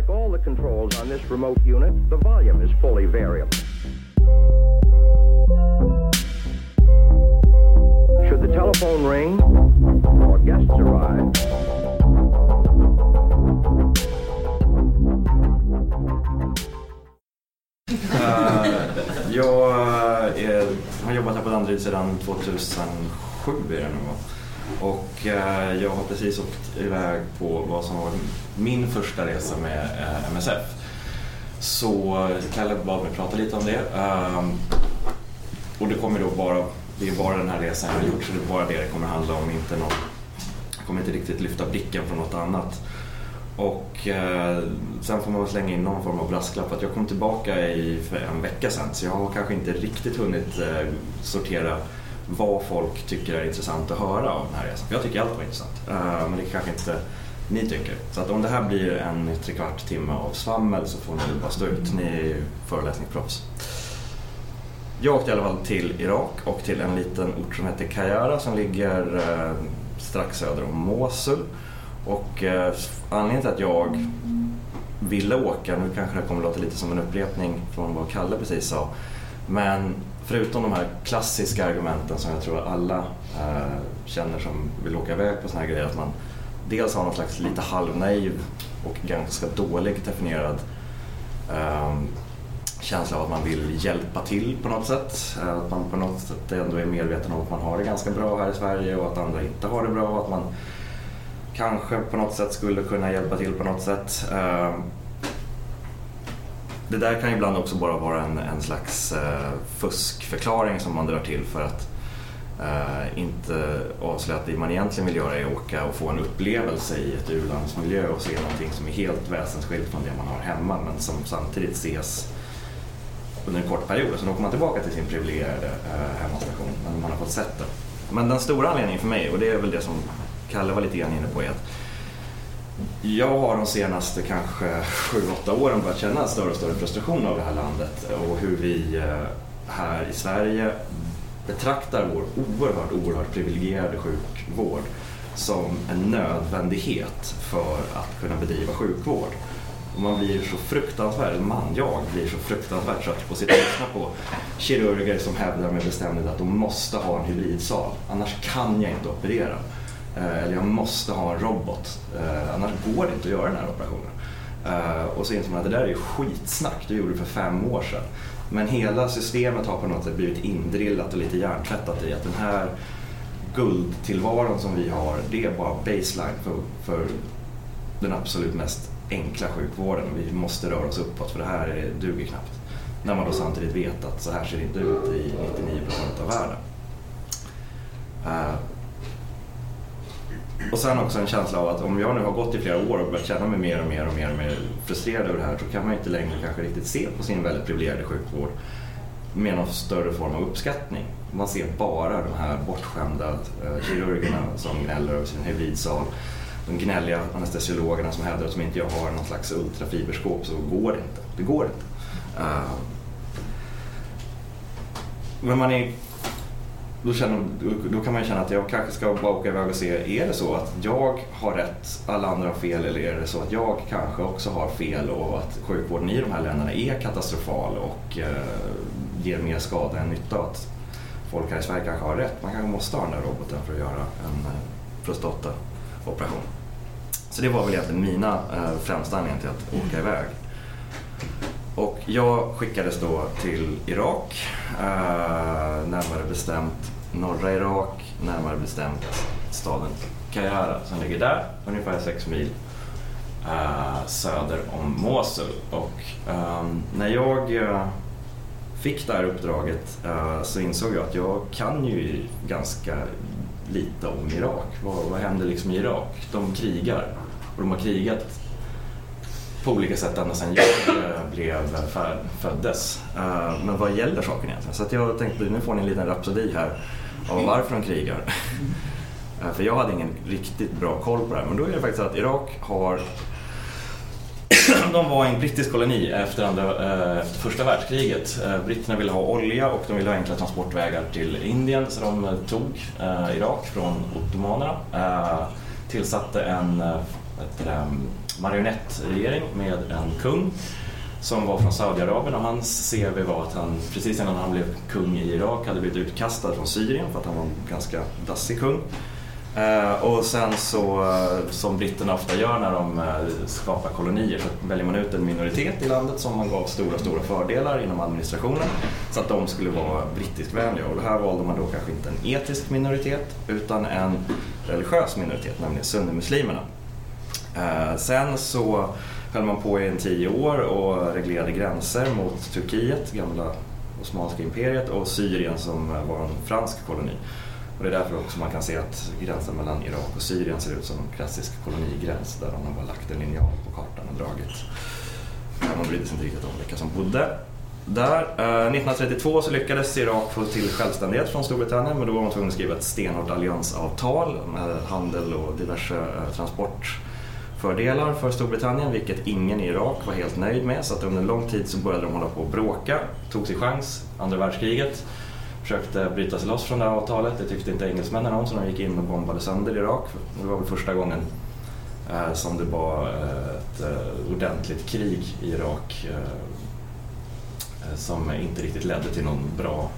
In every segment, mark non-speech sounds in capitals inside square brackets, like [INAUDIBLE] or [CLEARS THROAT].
Like all the controls on this remote unit, the volume is fully variable. Should the telephone ring or guests arrive, [LAUGHS] Eh, jag är, har jobbat här på Danderyd sedan 2007 är det va? Och eh, jag har precis åkt iväg på vad som var min första resa med eh, MSF. Så Kalle bad mig prata lite om det. Ehm, och det kommer då bara, det är bara den här resan jag har gjort så det är bara det det kommer handla om. Inte någon, jag kommer inte riktigt lyfta blicken från något annat. Och eh, sen får man väl slänga in någon form av brasklapp att jag kom tillbaka i för en vecka sedan så jag har kanske inte riktigt hunnit eh, sortera vad folk tycker är intressant att höra av den här resan. För jag tycker allt var intressant. Eh, men det kanske inte ni tycker. Så att om det här blir en trekvart timme av svammel så får ni bara stå ut. Ni är ju föreläsningsproffs. Jag åkte i alla fall till Irak och till en liten ort som heter Kayara som ligger eh, strax söder om Mosul. Och eh, anledningen till att jag ville åka, nu kanske det kommer låta lite som en upprepning från vad Kalle precis sa, men förutom de här klassiska argumenten som jag tror alla eh, känner som vill åka iväg på sådana här grejer, att man dels har någon slags lite halvnaiv och ganska dåligt definierad eh, känsla av att man vill hjälpa till på något sätt. Eh, att man på något sätt ändå är medveten om att man har det ganska bra här i Sverige och att andra inte har det bra. och Att man kanske på något sätt skulle kunna hjälpa till på något sätt. Ehm, det där kan ibland också bara vara en, en slags eh, fuskförklaring som man drar till för att eh, inte avslöja att det man egentligen vill göra är att åka och få en upplevelse i ett u-landsmiljö och se någonting som är helt väsensskilt från det man har hemma men som samtidigt ses under en kort period. Sen åker man tillbaka till sin privilegierade eh, hemmastation när man har fått sett det. Men den stora anledningen för mig, och det är väl det som Kalle var lite grann inne på, är att jag har de senaste kanske 7-8 åren börjat känna en större och större frustration av det här landet och hur vi eh, här i Sverige betraktar vår oerhört, oerhört privilegierade sjukvård som en nödvändighet för att kunna bedriva sjukvård. Och man blir så fruktansvärt, man, jag blir så fruktansvärt trött på att sitta och lyssna på kirurger som hävdar med bestämdhet att de måste ha en hybridsal, annars kan jag inte operera. Eh, eller jag måste ha en robot, eh, annars går det inte att göra den här operationen. Eh, och så inser man att det där är ju skitsnack, det gjorde det för fem år sedan. Men hela systemet har på något sätt blivit indrillat och lite hjärntvättat i att den här guldtillvaron som vi har, det är bara baseline för, för den absolut mest enkla sjukvården. Vi måste röra oss uppåt för det här är, duger knappt. När man då samtidigt vet att så här ser det inte ut i 99% av världen och sen också en känsla av att om jag nu har gått i flera år och börjat känna mig mer och mer och mer, och mer frustrerad över det här så kan man inte längre kanske riktigt se på sin väldigt privilegierade sjukvård med någon större form av uppskattning. Man ser bara de här bortskämda eh, kirurgerna som gnäller över sin hybridsal. De gnälliga anestesiologerna som hävdar att om inte jag har någon slags ultrafiberskåp så går det inte. Det går inte. Eh, Men man är då, känner, då, då kan man ju känna att jag kanske ska bara åka iväg och se, är det så att jag har rätt, alla andra har fel eller är det så att jag kanske också har fel och att sjukvården i de här länderna är katastrofal och eh, ger mer skada än nytta och att folk här i Sverige kanske har rätt. Man kanske måste ha den där roboten för att göra en eh, prostataoperation. Så det var väl egentligen mina eh, främsta anledningar till att åka iväg. Och jag skickades då till Irak, eh, närmare bestämt norra Irak, närmare bestämt staden Kayara som ligger där, ungefär sex mil eh, söder om Mosul. Och eh, när jag eh, fick det här uppdraget eh, så insåg jag att jag kan ju ganska lite om Irak. Vad, vad händer liksom i Irak? De krigar och de har krigat på olika sätt ända sedan jag eh, blev eh, föddes. Eh, men vad gäller saken egentligen? Så att jag tänkte nu får ni en liten rapsodi här av varför de krigar. [LAUGHS] För jag hade ingen riktigt bra koll på det här. Men då är det faktiskt så att Irak har [CLEARS THROAT] de var en brittisk koloni efter andra, eh, första världskriget. Eh, britterna ville ha olja och de ville ha enkla transportvägar till Indien så de tog eh, Irak från ottomanerna. Eh, tillsatte en, eh, Ehm, marionettregering med en kung som var från Saudiarabien och hans CV var att han precis innan han blev kung i Irak hade blivit utkastad från Syrien för att han var en ganska dassig kung. Eh, och sen så, eh, som britterna ofta gör när de eh, skapar kolonier, så väljer man ut en minoritet i landet som man gav stora, stora fördelar inom administrationen så att de skulle vara brittiskvänliga. Och här valde man då kanske inte en etisk minoritet utan en religiös minoritet, nämligen sunnimuslimerna. Eh, sen så höll man på i en tio år och reglerade gränser mot Turkiet, gamla Osmanska imperiet, och Syrien som eh, var en fransk koloni. Och det är därför också man kan se att gränsen mellan Irak och Syrien ser ut som en klassisk kolonigräns där de har bara lagt en linjal på kartan och dragit. Man brydde sig inte riktigt om vilka som bodde där. Eh, 1932 så lyckades Irak få till självständighet från Storbritannien men då var man tvungen att skriva ett stenhårt alliansavtal med handel och diverse eh, fördelar för Storbritannien vilket ingen i Irak var helt nöjd med så att under en lång tid så började de hålla på att bråka, tog sin chans, andra världskriget försökte bryta sig loss från det här avtalet. Det tyckte inte engelsmännen om så de gick in och bombade sönder Irak. Det var väl första gången eh, som det var eh, ett eh, ordentligt krig i Irak eh, eh, som inte riktigt ledde till någon bra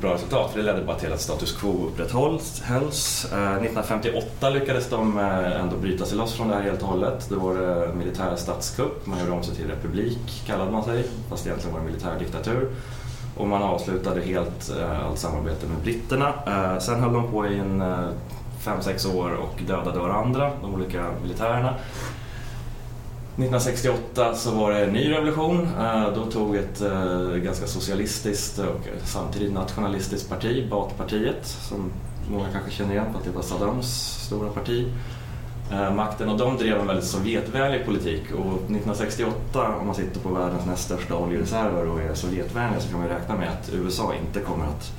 bra resultat för det ledde bara till att status quo upprätthölls. 1958 eh, lyckades de eh, ändå bryta sig loss från det här helt och hållet. Det var eh, det militär statskupp, man gjorde om sig till republik kallade man sig, fast egentligen var det militär diktatur och man avslutade helt allt samarbete med britterna. Sen höll de på i en eh, fem sex år och dödade varandra, de olika militärerna. 1968 så var det en ny revolution. Eh, då tog ett eh, ganska socialistiskt och samtidigt nationalistiskt parti, Baathpartiet, som många kanske känner igen för att det var Saddams stora parti, eh, makten och de drev en väldigt Sovjetvänlig politik och 1968 om man sitter på världens näst största oljereserver och är Sovjetvänlig så kan man räkna med att USA inte kommer att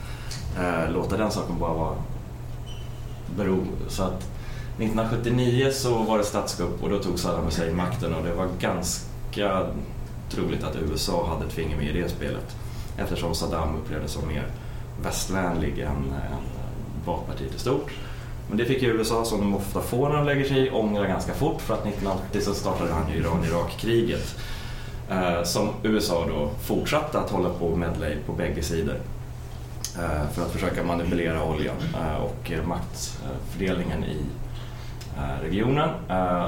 låta den saken bara vara bero. Så att 1979 så var det statskupp och då tog Saddam Hussein makten och det var ganska troligt att USA hade ett finger med i det spelet eftersom Saddam upplevdes som mer västvänlig än, än Baathpartiet i stort. Men det fick ju USA, som de ofta får när de lägger sig i, ångra ganska fort för att 1980 så startade han Iran-Irak-kriget. Eh, som USA då fortsatte att hålla på med medla på bägge sidor. Eh, för att försöka manipulera oljan eh, och maktfördelningen i Eh, regionen. Eh,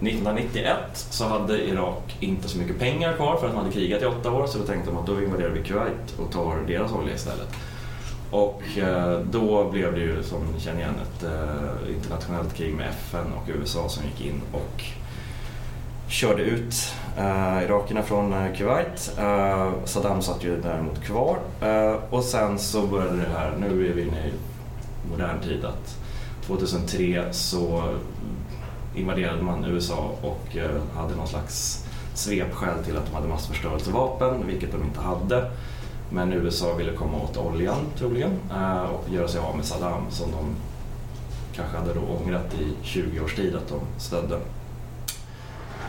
1991 så hade Irak inte så mycket pengar kvar för att de hade krigat i åtta år så då tänkte de att då invaderar vi Kuwait och tar deras olja istället. Och eh, då blev det ju, som ni känner igen, ett internationellt krig med FN och USA som gick in och körde ut uh, irakierna från Kuwait. Uh, Saddam satt ju däremot kvar. Uh, och sen så började det här, nu är vi inne i modern tid, att 2003 så invaderade man USA och eh, hade någon slags svepskäl till att de hade massförstörelsevapen, vilket de inte hade. Men USA ville komma åt oljan troligen eh, och göra sig av med Saddam som de kanske hade då ångrat i 20 års tid att de stödde.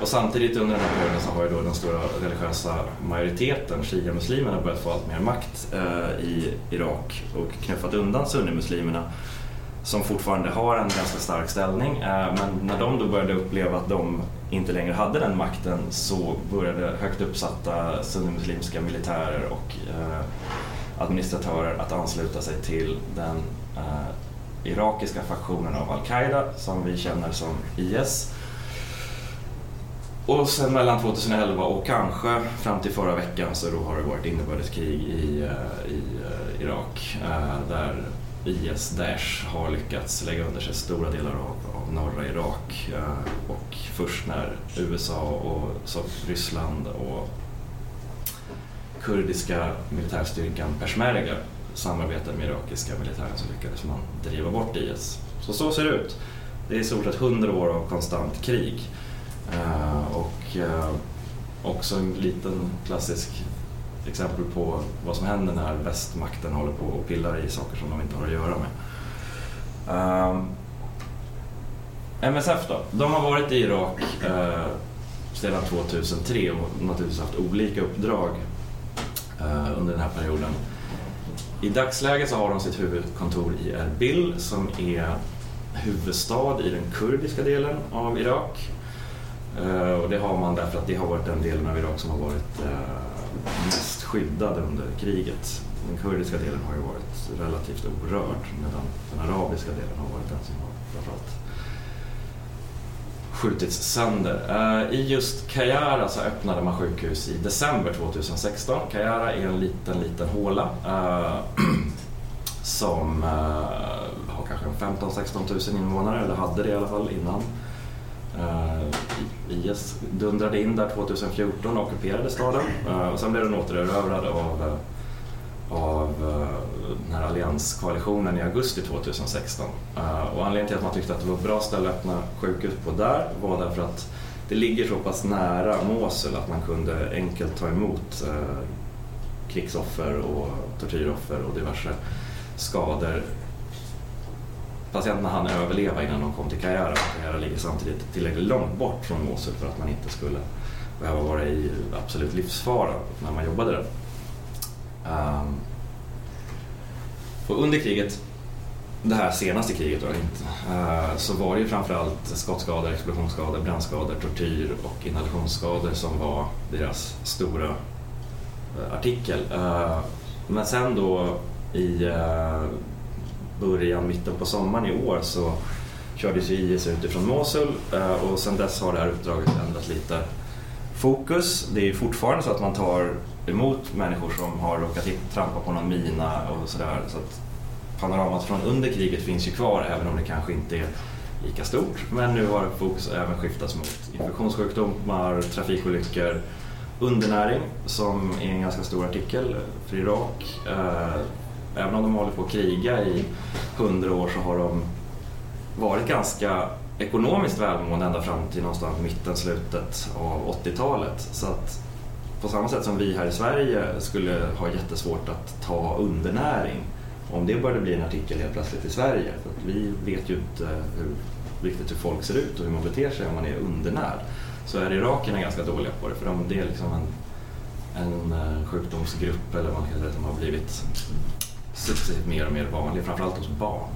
Och samtidigt under den här perioden så har ju då den stora religiösa majoriteten, shia-muslimerna, börjat få allt mer makt eh, i Irak och knuffat undan sunnimuslimerna som fortfarande har en ganska stark ställning. Eh, men när de då började uppleva att de inte längre hade den makten så började högt uppsatta sunnimuslimska militärer och eh, administratörer att ansluta sig till den eh, irakiska faktionen av al-Qaida som vi känner som IS. Och sen mellan 2011 och kanske fram till förra veckan så då har det varit inbördeskrig i, i Irak där IS, Daesh, har lyckats lägga under sig stora delar av, av norra Irak. Eh, och först när USA och så Ryssland och kurdiska militärstyrkan peshmerga samarbetade med irakiska militären så lyckades man driva bort IS. Så så ser det ut. Det är i stort sett hundra år av konstant krig. Eh, och eh, också en liten klassisk exempel på vad som händer när västmakten håller på och pillar i saker som de inte har att göra med. Ehm, um, MSF då, de har varit i Irak uh, sedan 2003 och naturligtvis haft olika uppdrag uh, under den här perioden. I dagsläget så har de sitt huvudkontor i Erbil som är huvudstad i den kurdiska delen av Irak. Eh, och det har man därför att det har varit den delen av Irak som har varit eh, mest skyddad under kriget. Den kurdiska delen har ju varit relativt orörd medan den arabiska delen har varit den som har framförallt skjutits sönder. Eh, I just Kayara så öppnade man sjukhus i december 2016. Kayara är en liten, liten håla eh, [CLEARS THROAT] som eh, har kanske 15-16 000 invånare, eller hade det i alla fall innan. Eh, IS dundrade in där 2014 och ockuperade staden. Eh, och sen blev den återerövrad av eh, av den här allianskoalitionen i augusti 2016. Och anledningen till att man tyckte att det var ett bra ställe att öppna sjukhus på där var därför att det ligger så pass nära Mosul att man kunde enkelt ta emot krigsoffer och tortyroffer och diverse skador. Patienterna hann överleva innan de kom till Kajara. Kajara ligger samtidigt tillräckligt långt bort från Mosul för att man inte skulle behöva vara i absolut livsfara när man jobbade där. Um, och under kriget, det här senaste kriget då, uh, så var det ju framförallt skottskador, explosionsskador, brandskador, tortyr och inhalationsskador som var deras stora uh, artikel. Uh, men sen då i början, mitten på sommaren i år så kördes ju IS utifrån Mosul eh, och sedan dess har det här uppdraget ändrat lite fokus. Det är fortfarande så att man tar emot människor som har råkat trampa på någon mina och sådär. Så att panoramat från under kriget finns ju kvar även om det kanske inte är lika stort. Men nu har fokus även skiftats mot infektionssjukdomar, trafikolyckor, undernäring som är en ganska stor artikel för Irak. Eh, Även om de håller på att kriga i hundra år så har de varit ganska ekonomiskt välmående ända fram till någonstans mitten, slutet av 80-talet. Så att på samma sätt som vi här i Sverige skulle ha jättesvårt att ta undernäring om det började bli en artikel helt plötsligt i Sverige. För vi vet ju inte hur, riktigt hur folk ser ut och hur man beter sig om man är undernärd. Så är irakierna ganska dåliga på det för de, det är liksom en, en eh, sjukdomsgrupp eller vad man kallar det som har blivit successivt mer och mer vanlig, framförallt hos barn.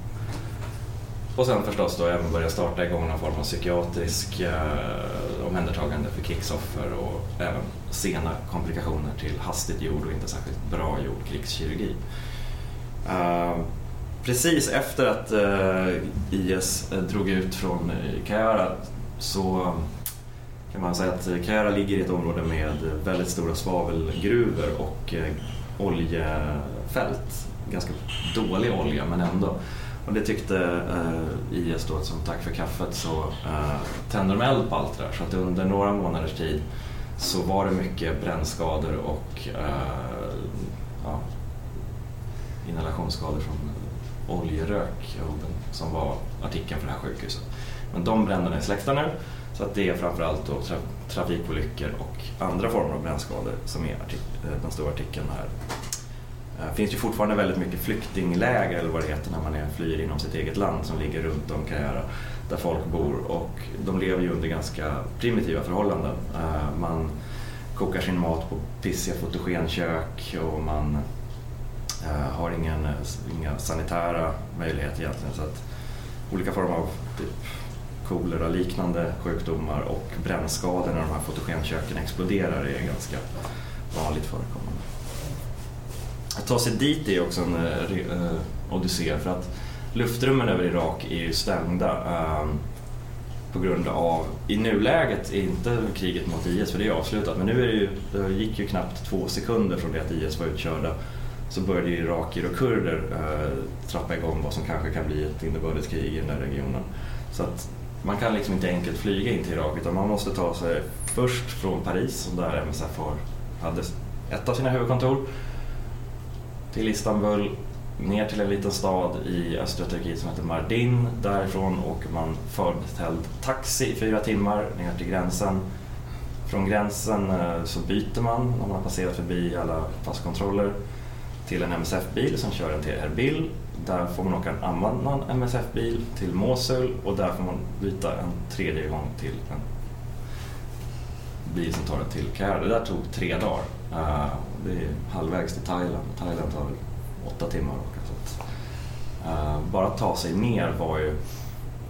Och sen förstås då även börja starta igång någon form av psykiatrisk eh, omhändertagande för krigsoffer och även sena komplikationer till hastigt gjord och inte särskilt bra gjord krigskirurgi. Eh, precis efter att eh, IS eh, drog ut från eh, Kayara så kan man säga att Kayara ligger i ett område med väldigt stora svavelgruvor och eh, oljefält. Ganska dålig olja men ändå. Och det tyckte eh, IS då som tack för kaffet så eh, tände de eld på allt det där. Så att under några månaders tid så var det mycket brännskador och eh, ja, inhalationsskador från oljerök som var artikeln för det här sjukhuset. Men de bränderna är släckta nu så att det är framförallt då tra trafikolyckor och andra former av brännskador som är eh, den stora artikeln här det finns ju fortfarande väldigt mycket flyktingläger eller vad det heter när man är, flyr inom sitt eget land som ligger runt om Kayara där folk bor och de lever ju under ganska primitiva förhållanden. Eh, man kokar sin mat på pissiga fotogenkök och man eh, har ingen, inga sanitära möjligheter egentligen. Så att olika former av typ kolera liknande sjukdomar och brännskador när de här fotogenköken exploderar är ganska vanligt förekommande. Att ta sig dit är också en uh, odyssé för att luftrummen över Irak är ju stängda um, på grund av, i nuläget är inte kriget mot IS för det är avslutat men nu är det ju, det gick ju knappt två sekunder från det att IS var utkörda så började ju irakier och kurder uh, trappa igång vad som kanske kan bli ett inbördeskrig i den där regionen. Så att man kan liksom inte enkelt flyga in till Irak utan man måste ta sig först från Paris där MSF har, hade ett av sina huvudkontor till Istanbul, ner till en liten stad i östra Turkiet som heter Mardin. Därifrån åker man förbetälld taxi i fyra timmar ner till gränsen. Från gränsen eh, så byter man när man har passerat förbi alla passkontroller till en MSF-bil som kör en till Erbil. Där får man åka en annan MSF-bil till Mosul och där får man byta en tredje gång till en bil som tar en till Kaira. Det där tog tre dagar. Uh, det är halvvägs till Thailand. Thailand tar väl åtta timmar att åka. Så att, uh, bara att ta sig ner var ju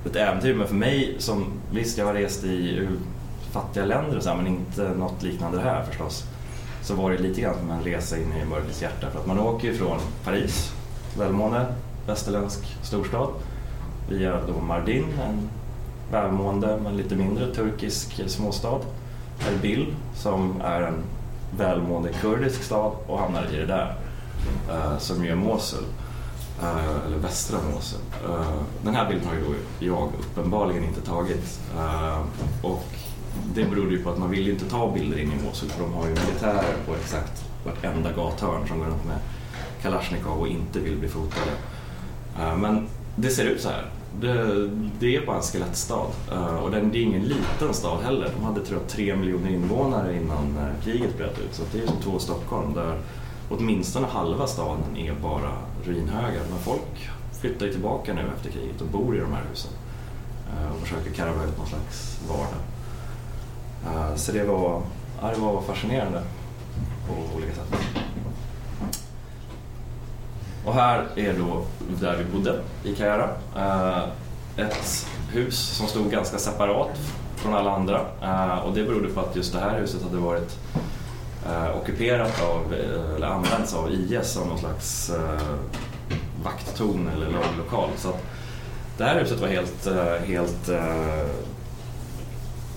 ett äventyr. Men för mig, som, visst jag har rest i fattiga länder och så här, men inte något liknande här förstås. Så var det lite grann som en resa in i mörkrets hjärta. För att man åker ju från Paris, välmående, västerländsk storstad, via då Mardin, en välmående men lite mindre turkisk småstad. Erbil som är en välmående kurdisk stad och hamnar i det där uh, som ju är Mosul. Uh, eller västra Mosul. Uh, den här bilden har ju då jag uppenbarligen inte tagit. och det berodde ju på att man ville inte ta bilder in i Mosul för de har ju militärer på exakt vartenda gathörn som går runt med Kalashnikov och inte vill bli fotade. men det ser ut så här. Det, det är bara en skelettstad uh, och den, det är ingen liten stad heller. De hade tror jag tre miljoner invånare innan uh, kriget bröt ut så det är som två Stockholm där åtminstone halva staden är bara ruinhögar. Men folk flyttar ju tillbaka nu efter kriget och bor i de här husen uh, och försöker karva ut någon slags vardag. så det var, ja, det var fascinerande på olika sätt. Och här är då där vi bodde i Kajara. Eh, ett hus som stod ganska separat från alla andra eh, och det berodde på att just det här huset hade varit eh, ockuperat av, eller använts av IS som någon slags vakttorn eller laglokal. Så att det här huset var helt, helt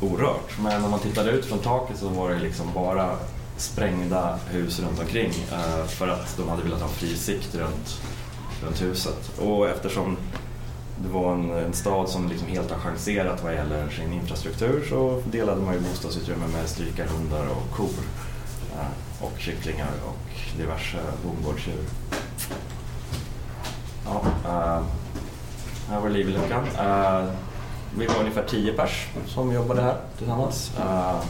orört men om man tittade ut från taket så var det liksom bara sprängda hus runt omkring eh, för att de hade velat ha fri sikt runt, runt huset. Och eftersom det var en, en stad som liksom helt har chanserat vad gäller sin infrastruktur så delade man ju bostadsutrymme med strykarhundar och kor eh, och kycklingar och diverse bondgårdsdjur. Ja, äh, här var liv i luckan. Äh, vi var ungefär tio pers som jobbade här tillsammans. Äh,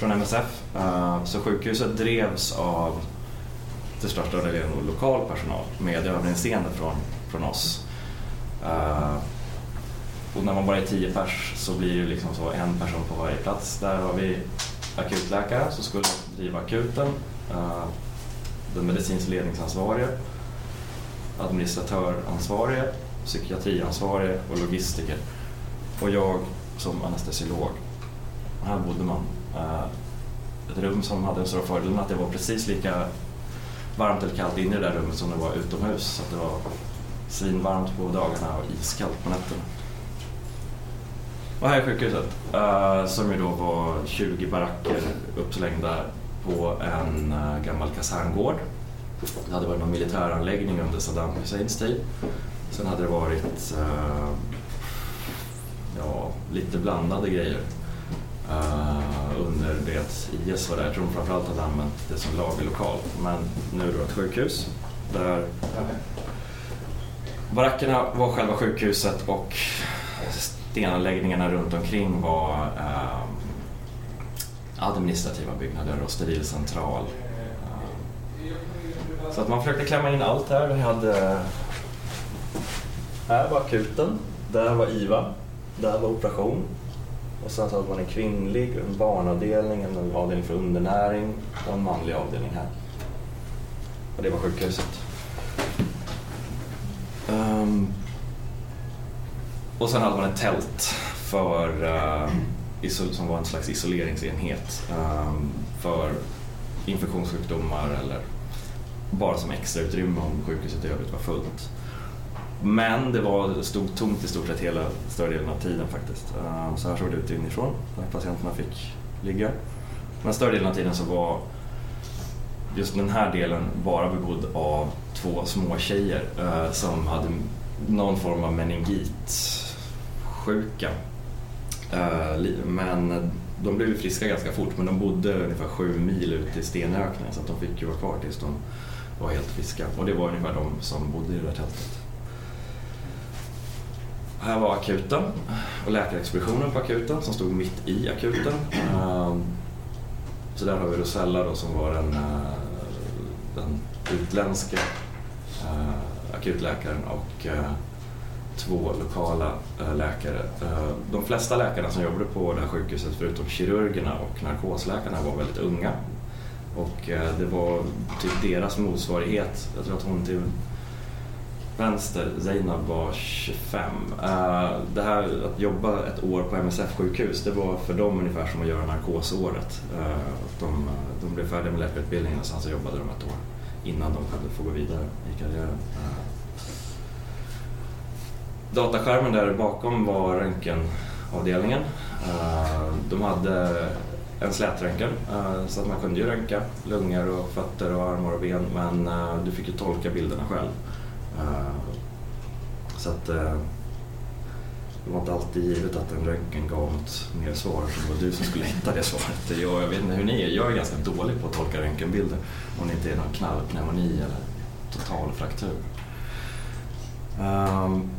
från MSF. Eh, så sjukhuset drevs av till största delen lokal personal med överinseende från, från oss. Eh, och när man bara är tio pers så blir det liksom så en person på varje plats. Där har vi akutläkare som skulle driva akuten, eh, den medicinskt ledningsansvarige, administratöransvarige, psykiatriansvarige och logistiker. Och jag som anestesiolog. Här bodde man ett rum som hade den stora fördelen att det var precis lika varmt eller kallt inne i det där rummet som det var utomhus. Så det var svinvarmt på dagarna och iskallt på nätterna. Och här är sjukhuset uh, som ju då var 20 baracker uppslängda på en uh, gammal kaserngård. Det hade varit någon militäranläggning under Saddam Husseins tid. Sen hade det varit uh, ja, lite blandade grejer under det att IS var där. Jag tror de framförallt hade använt det som lagerlokal. Men nu är det ett sjukhus där barackerna var själva sjukhuset och stenanläggningarna runt omkring var uh, administrativa byggnader och sterilcentral. Uh, så att man försökte klämma in allt här. Vi hade... Här var akuten, där var IVA, där var operation, och sen så hade man en kvinnlig, en barnavdelning, en avdelning för undernäring och en manlig avdelning här. Och det var sjukhuset. Um, och sen hade man ett tält för, uh, som var en slags isoleringsenhet um, för infektionssjukdomar eller bara som extra utrymme om sjukhuset i övrigt var fullt. Men det var, stod tomt i stort sett hela större delen av tiden faktiskt. Eh, så här såg det ut inifrån, där patienterna fick ligga. Men större delen av tiden så var just den här delen bara bebodd av två små tjejer eh, som hade någon form av meningitsjuka. Eh, men de blev friska ganska fort men de bodde ungefär sju mil ute i stenöknen så att de fick ju vara kvar tills de var helt friska. Och det var ungefär de som bodde i det där tältet. Här var akuten och läkarexpeditionen på akuten som stod mitt i akuten. Ehm, så där har vi Rosella då som var den, eh, den utländska eh, akutläkaren och eh, två lokala läkare. Ehm, de flesta läkarna som jobbade på det här sjukhuset förutom kirurgerna och narkosläkarna var väldigt unga. Och det var typ deras motsvarighet. Jag tror att hon till vänster, Zeinab var 25. Uh, eh, det här att jobba ett år på MSF-sjukhus, det var för dem ungefär som att göra narkosåret. Uh, de, de blev färdiga med läkarutbildningen och sen så jobbade de ett år innan de kunde få gå vidare i karriären. Uh, dataskärmen där bakom var röntgenavdelningen. De hade en slätröntgen så att man kunde ju röntga lungor och fötter och armar och ben men du fick ju tolka bilderna själv. Eh, så att eh, det var inte alltid givet att en röntgen gav något mer svar som var du som skulle hitta det svaret. Jag, [LAUGHS] jag vet inte hur ni är, jag är ganska dålig på att tolka röntgenbilder om det inte är någon knallpneumoni eller total fraktur. Ehm, um,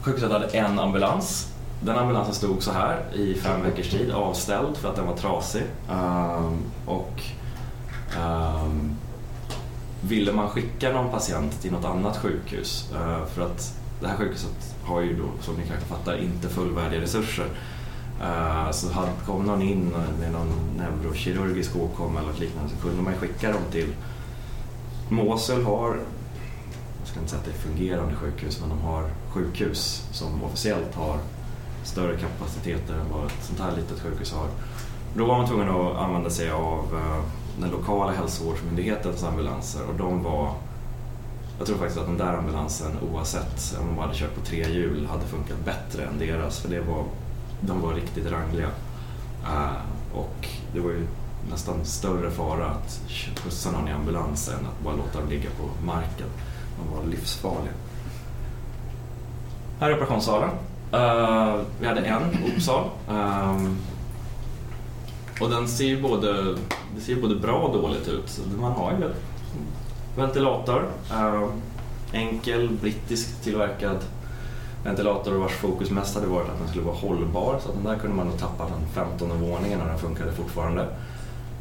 sjukhuset hade en ambulans. Den ambulansen stod så här i fem veckors tid avställd för att den var trasig. Um, och um, ville man skicka någon patient till något annat sjukhus eh, för att det här sjukhuset har ju då, som ni kanske fattar, inte fullvärdiga resurser. Eh, så kom någon in med någon neurokirurgisk åkomma eller något liknande så kunde man skicka dem till Mosul har, jag ska inte säga att det är fungerande sjukhus, men de har sjukhus som officiellt har större kapaciteter än vad ett sånt här litet sjukhus har. Då var man tvungen att använda sig av eh, den lokala hälsovårdsmyndighetens ambulanser och de var jag tror faktiskt att den där ambulansen oavsett om de hade kört på tre hjul hade funkat bättre än deras för det var, de var riktigt rangliga. Uh, och det var ju nästan större fara att skjutsa någon i ambulans än att bara låta dem ligga på marken. De var livsfarliga. Här är operationssalen. Uh, eh, vi hade en opsal. Um, ehm, och den ser ju både, det ser både bra och dåligt ut. Man har ju ventilator. Ehm, enkel brittisk tillverkad ventilator vars fokus mest hade varit att den skulle vara hållbar. Så att den där kunde man nog tappa den 15 våningen och den funkade fortfarande.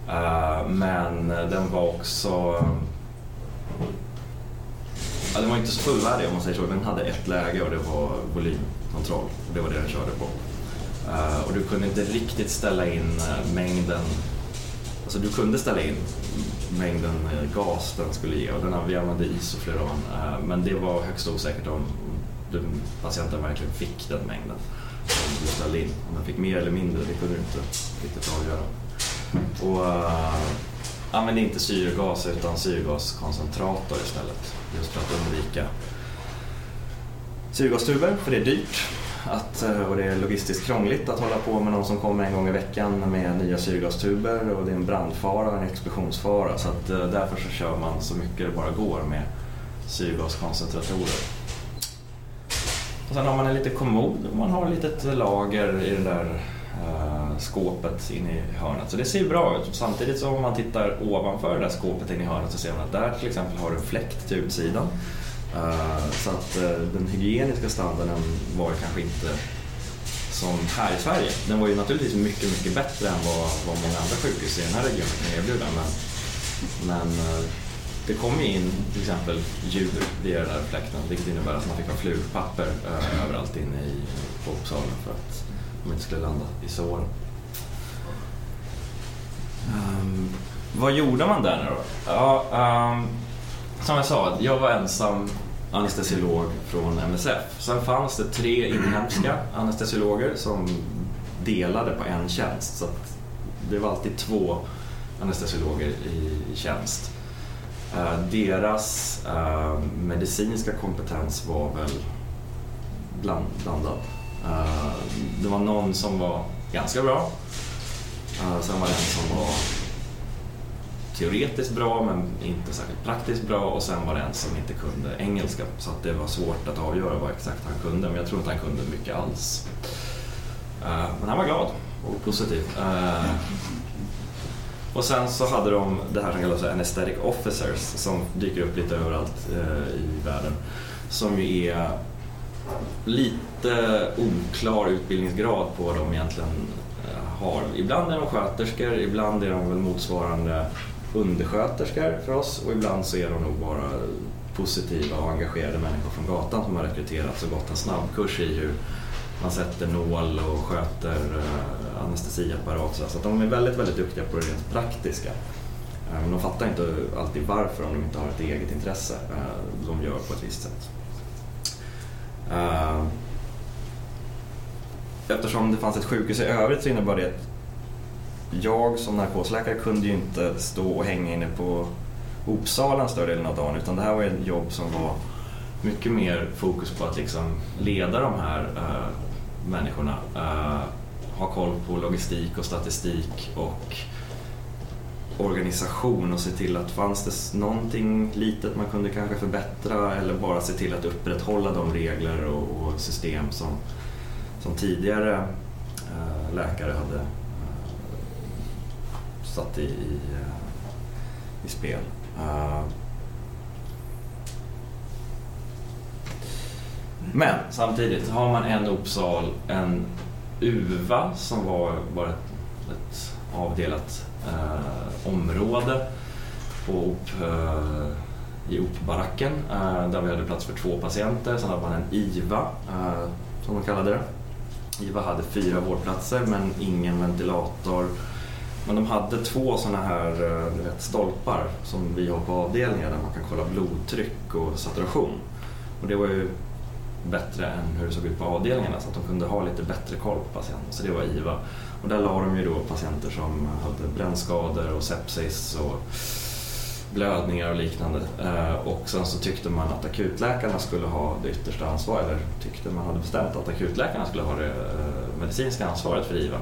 Uh, men den var också... Ja, den var inte så fullvärdig om man säger så. Den hade ett läge och det var volymkontroll. och Det var det den körde på. Eh, och du kunde inte riktigt ställa in eh, mängden, alltså du kunde ställa in mängden eh, gas den skulle ge och den, vi använde isofluoran men det var högst osäkert om patienten verkligen fick den mängden som du ställde in. Om den fick mer eller mindre, det kunde du inte riktigt avgöra. Och använde inte syrgas utan syrgaskoncentrator istället just för att undvika syrgastuber, för det är dyrt att, eh, och det är logistiskt krångligt att hålla på med någon som kommer en gång i veckan med nya syrgastuber och det är en brandfara och en explosionsfara så att, eh, därför så kör man så mycket det bara går med syrgaskoncentratorer. Och sen har man en liten kommod och man har ett litet lager i det där eh, skåpet inne i hörnet. Så det ser bra ut. Samtidigt så om man tittar ovanför det där skåpet inne i hörnet så ser man att där till exempel har du en fläkt till utsidan Eh, så att eh, den hygieniska standarden var kanske inte som här i Sverige. Den var ju naturligtvis mycket, mycket bättre än vad, vad många andra sjukhus i den här regionen kan erbjuda. Men, men eh, det kom ju in till exempel djur via den här fläkten vilket innebär att man fick ha flugpapper överallt inne i folksalen för att de inte skulle landa i sår. Um, vad gjorde man där nu då? Ja, um, som jag sa, jag var ensam anestesiolog från MSF. Sen fanns det tre inhemska anestesiologer som delade på en tjänst. Så det var alltid två anestesiologer i tjänst. Eh, deras eh, medicinska kompetens var väl blandad. Eh, det var någon som var ganska bra. Sen var det en som var teoretiskt bra men inte särskilt praktiskt bra och sen var det en som inte kunde engelska så att det var svårt att avgöra vad exakt han kunde men jag tror inte han kunde mycket alls. Eh, men han var glad och positiv. Eh, och sen så hade de det här som kallas för anesthetic officers som dyker upp lite överallt eh, i världen som ju är lite oklar utbildningsgrad på vad de egentligen har. Ibland är de sköterskor, ibland är de väl motsvarande undersköterskor för oss och ibland så är de nog bara positiva och engagerade människor från gatan som har rekryterats och gått en snabbkurs i hur man sätter nål och sköter eh, anestesiapparat. Så att de är väldigt, väldigt duktiga på det rent praktiska. Eh, men de fattar inte alltid varför om de inte har ett eget intresse. Eh, de gör på ett visst sätt. Eftersom det fanns ett sjukhus i övrigt så innebar det att jag som narkosläkare kunde ju inte stå och hänga inne på Opsalen större delen av dagen utan det här var ett jobb som var mycket mer fokus på att liksom leda de här äh, människorna. Äh, ha koll på logistik och statistik och organisation och se till att fanns det någonting litet man kunde kanske förbättra eller bara se till att upprätthålla de regler och, och system som, som tidigare äh, läkare hade satt i, i, i spel. Eh, men samtidigt har man en opsal, en UVA som var bara ett, ett avdelat uh, område på OP, uh, eh, i OP-baracken där vi hade plats för två patienter. Sen hade man en IVA som de kallade det. IVA hade fyra vårdplatser men ingen ventilator. Men de hade två sådana här eh, du vet, stolpar som vi har på avdelningen där man kan kolla blodtryck och saturation. Och det var ju bättre än hur det såg ut på avdelningarna så att de kunde ha lite bättre koll på patienten. Så det var IVA. Och där la de ju då patienter som hade brännskador och sepsis och blödningar och liknande. Eh, och sen så tyckte man att akutläkarna skulle ha det yttersta ansvaret, eller tyckte man hade bestämt att akutläkarna skulle ha det eh, medicinska ansvaret för IVA.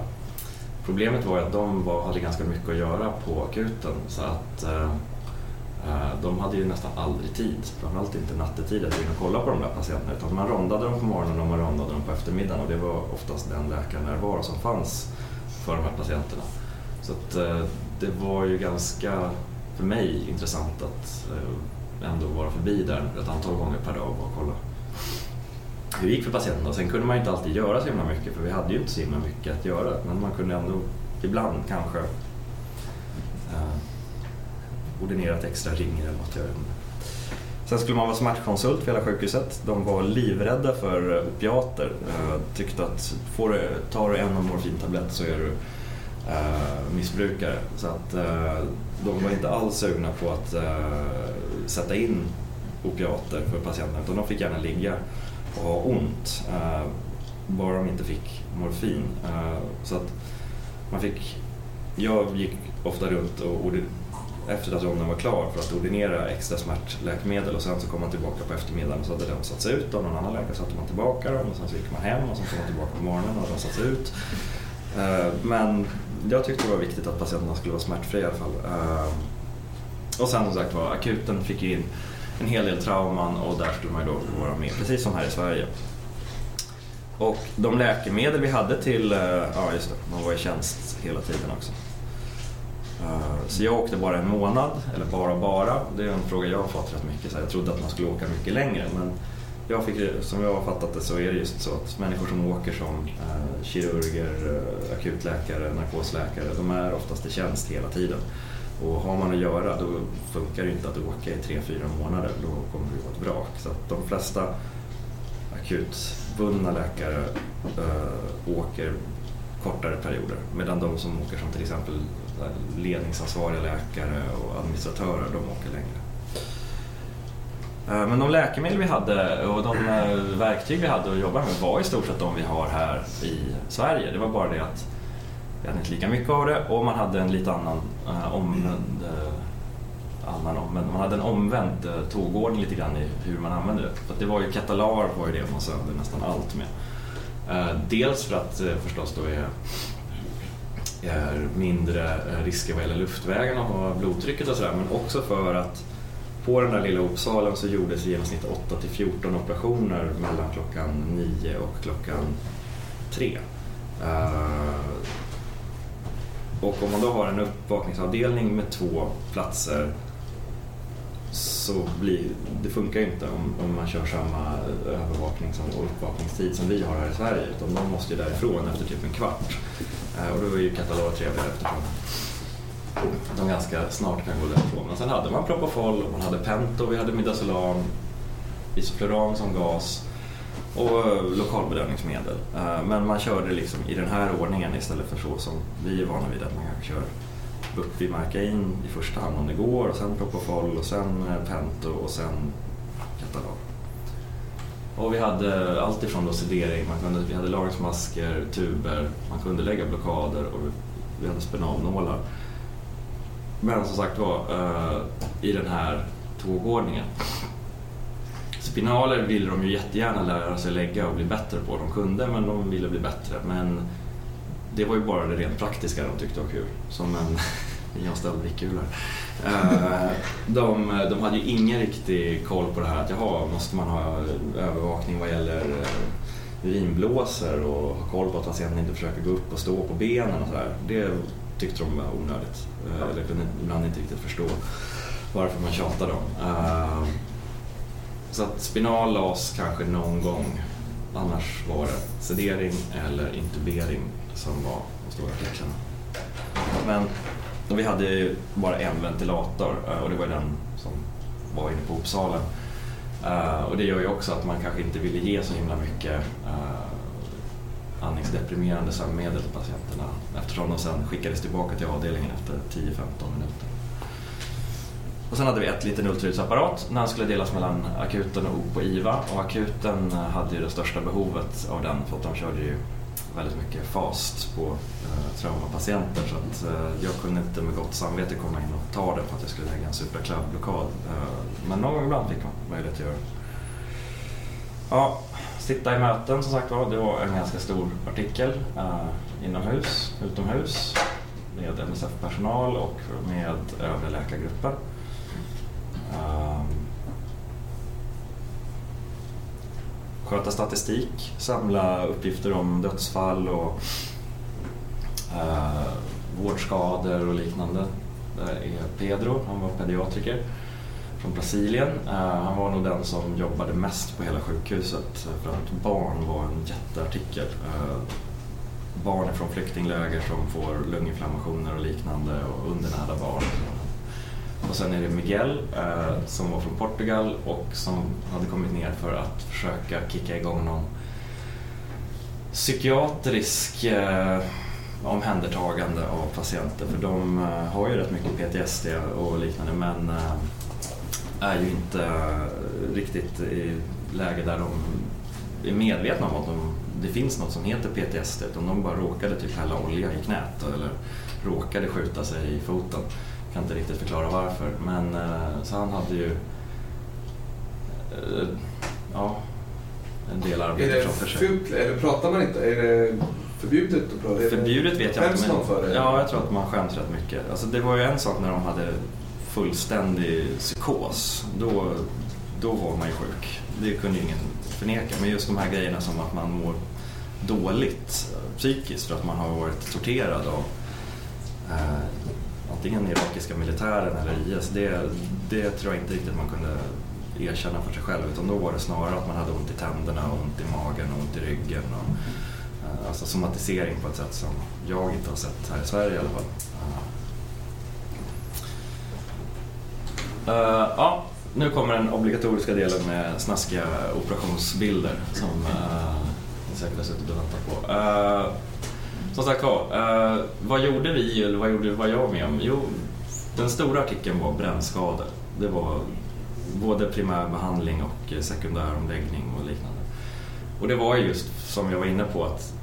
Problemet var ju att de var, hade ganska mycket att göra på akuten så att eh, Eh, de hade ju nästan aldrig tid, framförallt inte nattetid, att gå in och kolla på de där patienterna. Utan man rondade dem på morgonen och man rondade dem på eftermiddagen och det var oftast den läkarnärvaro som fanns för de här patienterna. Så att, eh, det var ju ganska, för mig, intressant att eh, ändå vara förbi där ett antal gånger per dag och kolla hur det gick för patienterna. Sen kunde man ju inte alltid göra så himla mycket för vi hade ju inte så himla mycket att göra. Men man kunde ändå ibland kanske eh, ordinera ett extra ringer eller något. Jag Sen skulle man vara smärtkonsult för hela sjukhuset. De var livrädda för eh, opiater. Eh, tyckte att får du, tar du en morfintablett så är du eh, missbrukare. Så att eh, de var inte alls sugna på att eh, sätta in opiater för patienterna utan de fick gärna ligga och ha ont. Eh, bara de inte fick morfin. Eh, så att man fick, jag gick ofta runt och efter att ronden var klar för att ordinera extra smärtläkemedel och sen så kom man tillbaka på eftermiddagen och så hade de satts ut av någon annan läkare satte man tillbaka dem och sen så gick man hem och sen kom man tillbaka på morgonen och de satts ut. Eh, men jag tyckte det var viktigt att patienterna skulle vara smärtfria i alla fall. Och sen som sagt var, akuten fick in en hel del trauman och där skulle man ju då vara med, precis som här i Sverige. Och de läkemedel vi hade till, eh, ja just det, man var i tjänst hela tiden också. Eh, så jag åkte bara en månad, eller bara bara. Det är en fråga jag har fått rätt mycket. Så jag trodde att man skulle åka mycket längre. Men jag fick, som jag har fattat det så är det just så att människor som åker som eh, kirurger, akutläkare, narkosläkare, de är oftast i tjänst hela tiden. Och har man att göra då funkar det inte att åka i tre, fyra månader. Då kommer det gå ett vrak. Så att de flesta akutbundna läkare äh, åker kortare perioder. Medan de som åker som till exempel eh, ledningsansvariga läkare och administratörer, de åker längre. Eh, men de läkemedel vi hade och de verktyg vi hade att jobba med var i stort sett de vi har här i Sverige. Det var bara det att vi hade inte lika mycket av det och man hade en lite annan eh, omvänd, eh, annan omvänd, man hade en omvänd eh, tågordning lite grann i hur man använde det. För det var ju Ketalar var ju det man sövde nästan allt med. Eh, dels för att eh, förstås då är är mindre eh, risker vad gäller luftvägarna och blodtrycket och sådär men också för att på den där lilla Uppsalen så gjordes i genomsnitt 8 till 14 operationer mellan klockan 9 och klockan 3. Och om man då har en uppvakningsavdelning med två platser så blir, det funkar ju inte om, om man kör samma övervaknings och uppvakningstid som vi har här i Sverige utan de måste ju därifrån efter typ en kvart. Eh, och då är ju Catalog trevligare eftersom de ganska snart kan gå därifrån. Men sen hade man Propofol, man hade Pento, vi hade Midazolam, Isofluran som gas och eh, lokalbedömningsmedel. lokalbedövningsmedel. Men man körde liksom i den här ordningen istället för så som vi är vana vid att man kanske kör Bupimarkain i första hand om det går och sen Propofol och sen eh, Pento och sen Catalog. Och vi hade allt ifrån då sedering, man kunde, vi hade lagringsmasker, tuber, man kunde lägga blockader och vi hade spenalnålar. Men som sagt var, i den här tågordningen. Spinaler ville de ju jättegärna lära sig lägga och bli bättre på. De kunde, men de ville bli bättre. Men det var ju bara det rent praktiska de tyckte var kul. Som en [LAUGHS] jag ställde Eh, de, de hade ju ingen riktig koll på det här att jaha, måste man ha övervakning vad gäller eh, urinblåsor och ha koll på att patienten inte försöker gå upp och stå på benen och sådär. Det tyckte de var onödigt. Eh, eller kunde ibland inte riktigt förstå varför man tjatade om. Eh, så att spinal las kanske någon gång. Annars var det sedering eller intubering som var de stora artiklarna. Men vi hade bara en ventilator eh, och det var den som var inne på Uppsala. Eh, och det gör ju också att man kanske inte ville ge så himla mycket eh, andningsdeprimerande sömnmedel till patienterna eftersom de sen skickades tillbaka till avdelningen efter 10-15 minuter. Och sen hade vi ett liten ultraljudsapparat. Den skulle delas mellan akuten och på IVA och akuten hade ju det största behovet av den för att de körde ju väldigt mycket fast på eh, traumapatienter så att eh, jag kunde inte med gott samvete komma in och ta den för att jag skulle lägga en superclav-blockad. Eh, men någon gång ibland fick man möjlighet att göra det. Ja, sitta i möten som sagt var, det var en ganska stor artikel eh, inomhus, utomhus med MSF-personal och med övriga läkargrupper. Sköta statistik, samla uppgifter om dödsfall och eh, vårdskador och liknande. Det är Pedro, han var pediatriker från Brasilien. Eh, han var nog den som jobbade mest på hela sjukhuset eh, för att barn var en jätteartikel. Eh, barn från flyktingläger som får lunginflammationer och liknande och undernärda barn. Och sen är det Miguel eh, som var från Portugal och som hade kommit ner för att försöka kicka igång någon psykiatrisk eh, omhändertagande av patienter. För de eh, har ju rätt mycket PTSD och liknande men eh, är ju inte eh, riktigt i läge där de är medvetna om att de, det finns något som heter PTSD utan de bara råkade typ hälla olja i knät eller råkade skjuta sig i foten kan inte riktigt förklara varför. Men eh, så han hade ju eh, ja, en del arbete framför sig. Fult, eller pratar man inte? Är det förbjudet att prata? Förbjudet vet jag inte. Men, för det? Ja, jag tror att man skäms rätt mycket. Alltså, det var ju en sak när de hade fullständig psykos. Då, då var man ju sjuk. Det kunde ingen förneka. Men just de här grejerna som att man mår dåligt psykiskt för att man har varit torterad av eh, antingen irakiska militären eller IS, det, det tror jag inte riktigt man kunde erkänna för sig själv utan då var det snarare att man hade ont i tänderna, ont i magen ont i ryggen. Och, eh, alltså somatisering på ett sätt som jag inte har sett här i Sverige i alla fall. Uh, ja, nu kommer den obligatoriska delen med snaskiga operationsbilder som uh, ni säkert har suttit och väntat på. Uh, som sagt var, eh, vad gjorde vi, eller vad gjorde vad jag med om? Jo, den stora artikeln var brännskador. Det var både primärbehandling och sekundäromläggning och liknande. Och det var just som jag var inne på att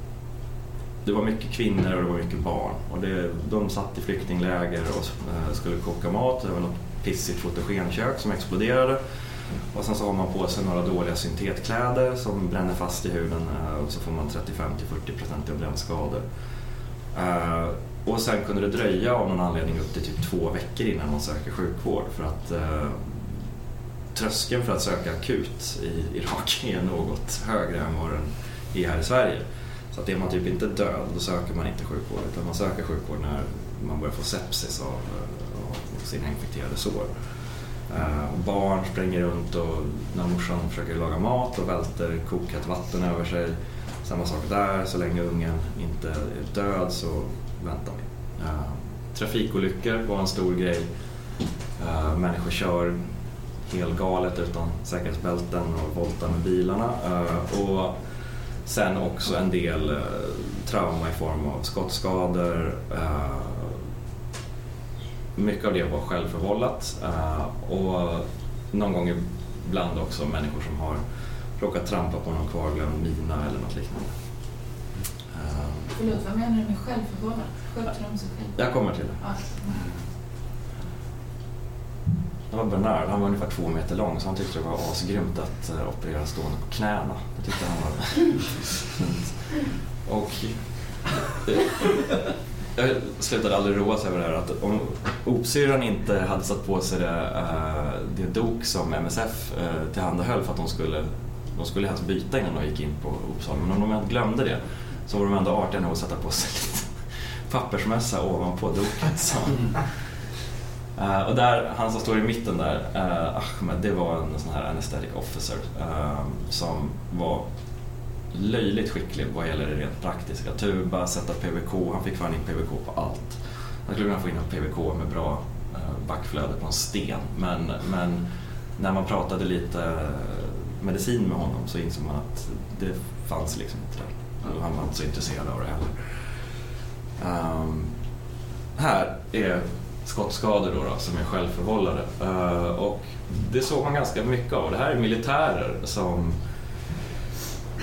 det var mycket kvinnor och det var mycket barn. Och det, de satt i flyktingläger och eh, skulle koka mat. Det var något pissigt fotogenkök som exploderade. Och sen så har man på sig några dåliga syntetkläder som bränner fast i huden eh, och så får man 35-40% brännskador. Eh, och sen kunde det dröja av någon anledning upp till typ två veckor innan man söker sjukvård för att eh, tröskeln för att söka akut i Irak [LAUGHS] är något högre än vad den är här i Sverige. Så att är man typ inte död, då söker man inte sjukvård utan man söker sjukvård när man börjar få sepsis av, av sina infekterade sår. Uh, barn springer runt och när morsan försöker laga mat och välter kokat vatten över sig. Samma sak där, så länge ungen inte är död så väntar vi. Eh, trafikolyckor var en stor grej. Eh, människor kör helgalet utan säkerhetsbälten och voltar med bilarna. och sen också en del trauma i form av skottskador, mycket av det var självförvållat eh, och någon gång ibland också människor som har råkat trampa på någon kvarglömd mina eller något liknande. Eh, Förlåt, vad menar du med självförvållat? Sköter de sig själva? Jag kommer till det. Ja. Det var Bernard, han var ungefär två meter lång så han tyckte det var asgrymt att eh, operera stående på knäna. Det tyckte han var [LAUGHS] fint. Och jag slutade aldrig roa sig över det här att om opsyrran inte hade satt på sig det, eh, det dok som MSF eh, tillhandahöll för att de skulle, de skulle helst byta innan de gick in på Uppsala. Men om de glömde det så var de ändå artiga nog att sätta på sig [LAUGHS] lite pappersmössa ovanpå doket. Så. [LAUGHS] Eh, och där, han som står i mitten där, uh, Ahmed, det var en sån här anesthetic officer som var löjligt skicklig vad gäller det rent praktiska. Tuba, sätta PVK, han fick fan in PVK på allt. Han skulle kunna få in en PVK med bra eh, backflöde på en sten. Men, men när man pratade lite eh, medicin med honom så insåg man att det fanns liksom inte där. Han var inte så intresserad av det heller. Um, här är skottskador då, då, som är självförvållade. Uh, och det såg man ganska mycket av. Det här är militärer som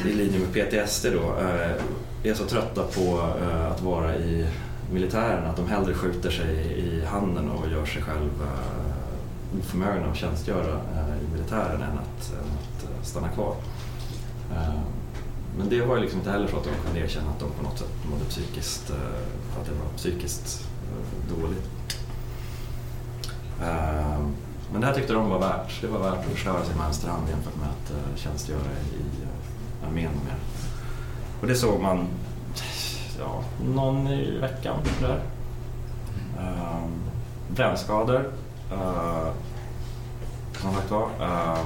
i linje med PTSD då, eh, är så trötta på eh, att vara i militären att de hellre skjuter sig i handen och gör sig själv eh, oförmögna att tjänstgöra i militären än att, än att stanna kvar. Men det var ju liksom inte heller så att de kunde erkänna att de på något sätt mådde psykiskt, att det var psykiskt dåligt. Men det här tyckte de var värt. Det var värt att förstöra sin vänsterhand jämfört med att tjänstgöra i armén mer. Och det såg man ja, någon i veckan. Där. Uh, ehm, brännskador. Uh, som sagt var. Uh,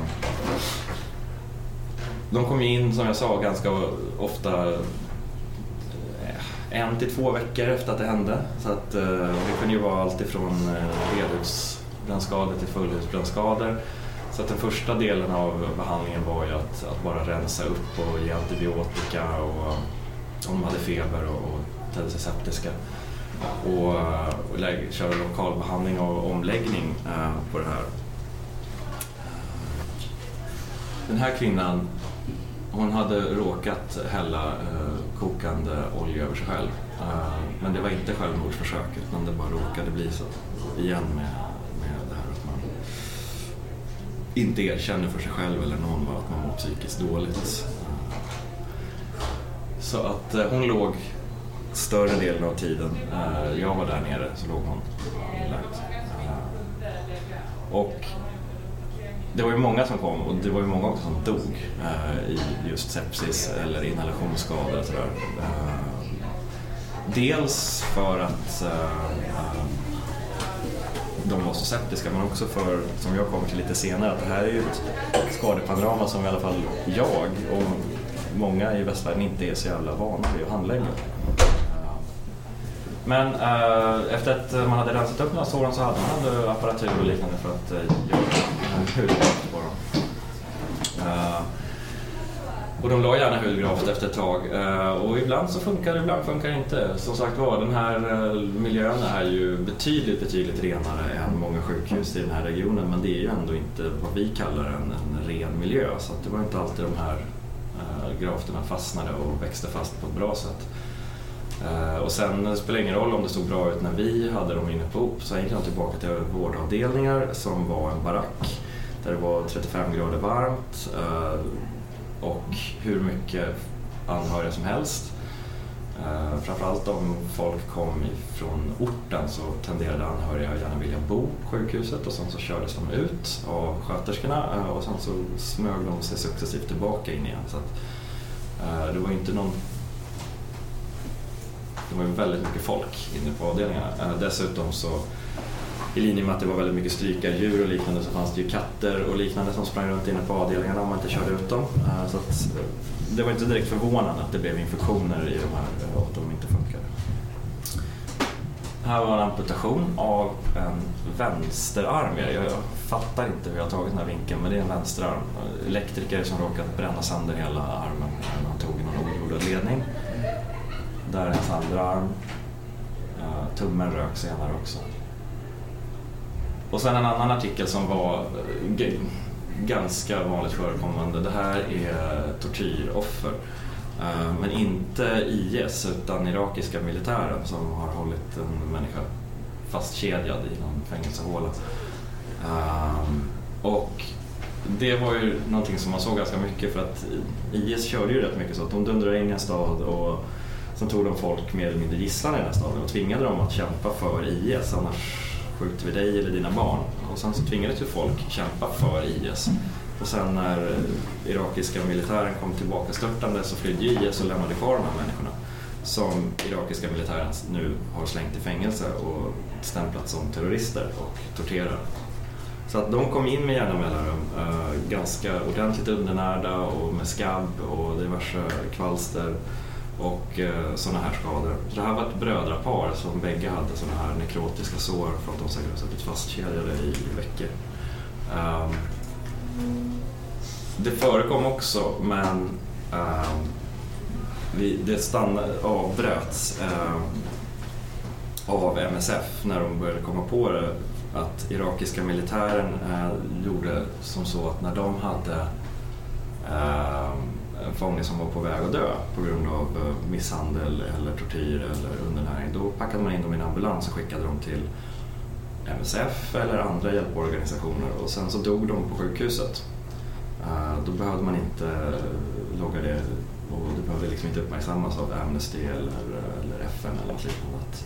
de kom in, som jag sa, ganska ofta eh, en till två veckor efter att det hände. Så att, uh, det kunde ju vara allt ifrån uh, ledhusbrännskador till fullhusbrännskador. Så att den första delen av behandlingen var ju att, att bara rensa upp och ge antibiotika och eh, om de hade feber och, och tänkte sig septiska. Och, eh, och lägga, köra lokalbehandling och omläggning eh, på det här. Den här kvinnan hon hade råkat hälla eh, kokande olja över sig själv. Eh, men det var inte självmordsförsök utan det bara råkade bli så igen med, med det här att man inte erkänner för sig själv eller någon att man mår psykiskt dåligt. Så att eh, hon låg större delen av tiden eh, jag var där nere så låg hon inlagd. Eh, och det var ju många som kom och det var ju många också som dog i just sepsis eller inhalationsskador och sådär. Dels för att de var så septiska men också för, som jag kommer till lite senare, att det här är ju ett skadepanorama som i alla fall jag och många i västvärlden inte är så jävla vana vid att handlägga. Men eh, efter att man hade rensat upp några såren så hade man apparatur och liknande för att eh, göra [LAUGHS] hudvård på dem. Eh, och de la gärna hudgraft efter ett tag eh, och ibland så funkar det, ibland funkar det inte. Som sagt var, den här eh, miljön är ju betydligt, betydligt renare än många sjukhus i den här regionen men det är ju ändå inte vad vi kallar en, en ren miljö så det var inte alltid de här eh, grafterna fastnade och växte fast på ett bra sätt. Och sen det spelar ingen roll om det såg bra ut när vi hade dem inne på OP. Så gick de tillbaka till vårdavdelningar som var en barack där det var 35 grader varmt och hur mycket anhöriga som helst. Eh, framförallt om folk kom från orten så tenderade anhöriga att gärna vilja bo på sjukhuset och sen så kördes de ut av sköterskorna eh, och sen så smög de sig successivt tillbaka in igen. Så att, eh, det var inte någon det var ju väldigt mycket folk inne på avdelningarna. Eh, dessutom så i linje med att det var väldigt mycket strykardjur och liknande så fanns det ju katter och liknande som sprang runt inne på avdelningarna om man inte körde ut dem. Eh, så att, eh, det var inte direkt förvånande att det blev infektioner i de här eh, och att de inte funkade. Här var en amputation av en vänsterarm. Jag fattar inte hur jag har tagit den här vinkeln men det är en vänsterarm. Elektriker som råkat bränna sönder hela armen när han tog någon ojordad ledning. Där är hans andra arm. Tummen rök senare också. Och sen en annan artikel som var eh, ganska vanligt förekommande. Det här är tortyroffer. Eh, men inte IS utan irakiska militären som har hållit en människa fastkedjad i någon fängelsehåla. Eh, och det var ju någonting som man såg ganska mycket för att IS körde ju rätt mycket så att de dundrade in i en stad och sen tog de folk mer eller mindre gisslan i den här staden och tvingade dem att kämpa för IS annars skjuter vi dig eller dina barn. Och sen så tvingades ju folk kämpa för IS. Och sen när irakiska militären kom tillbaka störtande så flydde ju IS och lämnade kvar de här människorna som irakiska militären nu har slängt i fängelse och stämplat som terrorister och torterar. Så att de kom in med jämna mellanrum, eh, ganska ordentligt undernärda och med skabb och diverse kvalster och eh, sådana här skador. Så det här var ett brödrapar som bägge hade sådana här nekrotiska sår för att de säkert har suttit fastkedjade i, veckor. Um, det förekom också men um, vi, det stannade, avbröts um, av MSF när de började komma på det att irakiska militären eh, gjorde som så att när de hade eh, en fånge som var på väg att dö på grund av eh, misshandel eller tortyr eller undernäring, då packade man in dem i en ambulans och skickade dem till MSF eller andra hjälporganisationer och sen så dog de på sjukhuset. Eh, då behövde man inte logga det och det behövde liksom inte uppmärksammas av Amnesty eller, eller FN eller något liknande. Att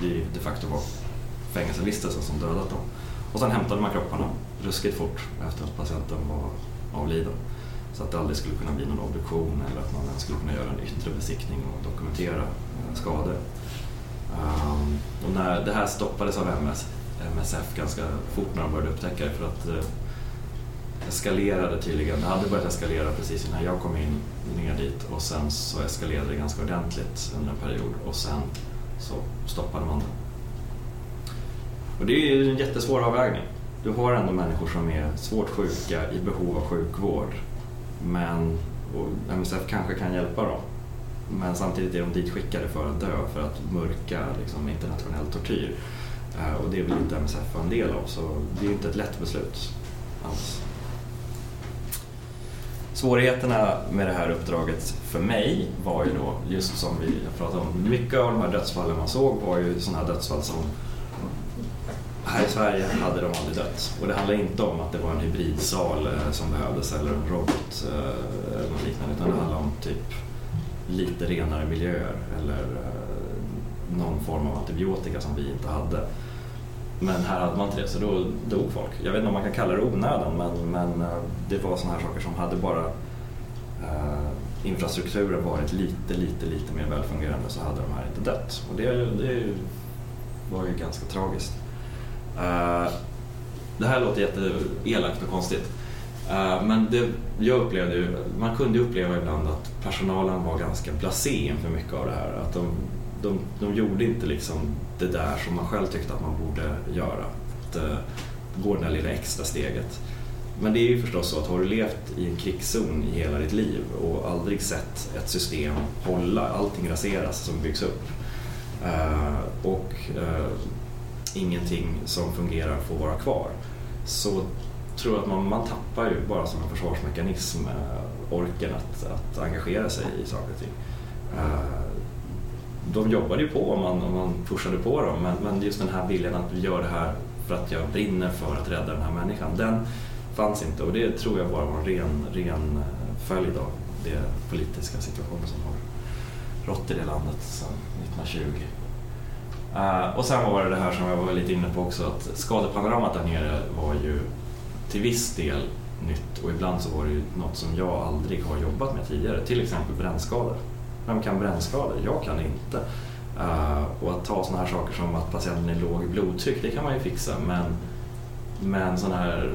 det de facto var fängelsevistelsen som dödat dem. Och sen hämtade man kropparna ruskigt fort efter att patienten var avliden. Så att det aldrig skulle kunna bli någon obduktion eller att man ens skulle kunna göra en yttre besiktning och dokumentera eh, skador. Um, och när det här stoppades av MS, MSF ganska fort när de började upptäcka det för att eh, eskalerade tydligen, det hade börjat eskalera precis innan jag kom in ner dit och sen så eskalerade det ganska ordentligt under en period och sen så stoppade man det. Och det är ju en jättesvår avvägning. Du har ändå människor som är svårt sjuka i behov av sjukvård. Men, och MSF kanske kan hjälpa dem. Men samtidigt är de ditskickade för att dö, för att mörka liksom, internationell tortyr. Eh, och det vill inte MSF vara en del av, så det är inte ett lätt beslut alls. Svårigheterna med det här uppdraget för mig var ju då, just som vi pratade om, mycket av de här dödsfallen man såg var ju sådana här dödsfall som här i Sverige hade de aldrig dött. Och det handlar inte om att det var en hybridsal eh, som behövdes eller en robot eh, eller något liknande utan det handlar om typ lite renare miljöer eller eh, någon form av antibiotika som vi inte hade. Men här hade man inte det så då dog folk. Jag vet inte om man kan kalla det onödan men, men det var sådana här saker som hade bara eh, infrastrukturen varit lite, lite, lite mer välfungerande så hade de här inte dött. Och det, det var ju ganska tragiskt. Uh, det här låter jätteelakt och konstigt. Uh, men det, jag upplevde ju, man kunde uppleva ibland att personalen var ganska blasé inför mycket av det här. Att de, de, de gjorde inte liksom det där som man själv tyckte att man borde göra. Att uh, gå det där lilla extra steget. Men det är ju förstås så att har du levt i en krigszon i hela ditt liv och aldrig sett ett system hålla, allting raseras som byggs upp. och ingenting som fungerar får vara kvar. Så tror jag att man, man tappar ju bara som en försvarsmekanism eh, orken att, att engagera sig i saker och ting. Eh, de jobbade ju på om man, om man pushade på dem men, men just den här viljan att vi gör det här för att jag brinner för att rädda den här människan, den fanns inte och det tror jag bara var en ren, ren eh, följd av den politiska situationen som har rått i det landet sedan 1920. Uh, och sen var det det här som jag var lite inne på också att skadepanoramat där nere var ju till viss del nytt och ibland så var det ju något som jag aldrig har jobbat med tidigare, till exempel brännskador. Vem kan brännskador? Jag kan inte. Uh, och att ta sådana här saker som att patienten är låg i blodtryck, det kan man ju fixa men, men sådana här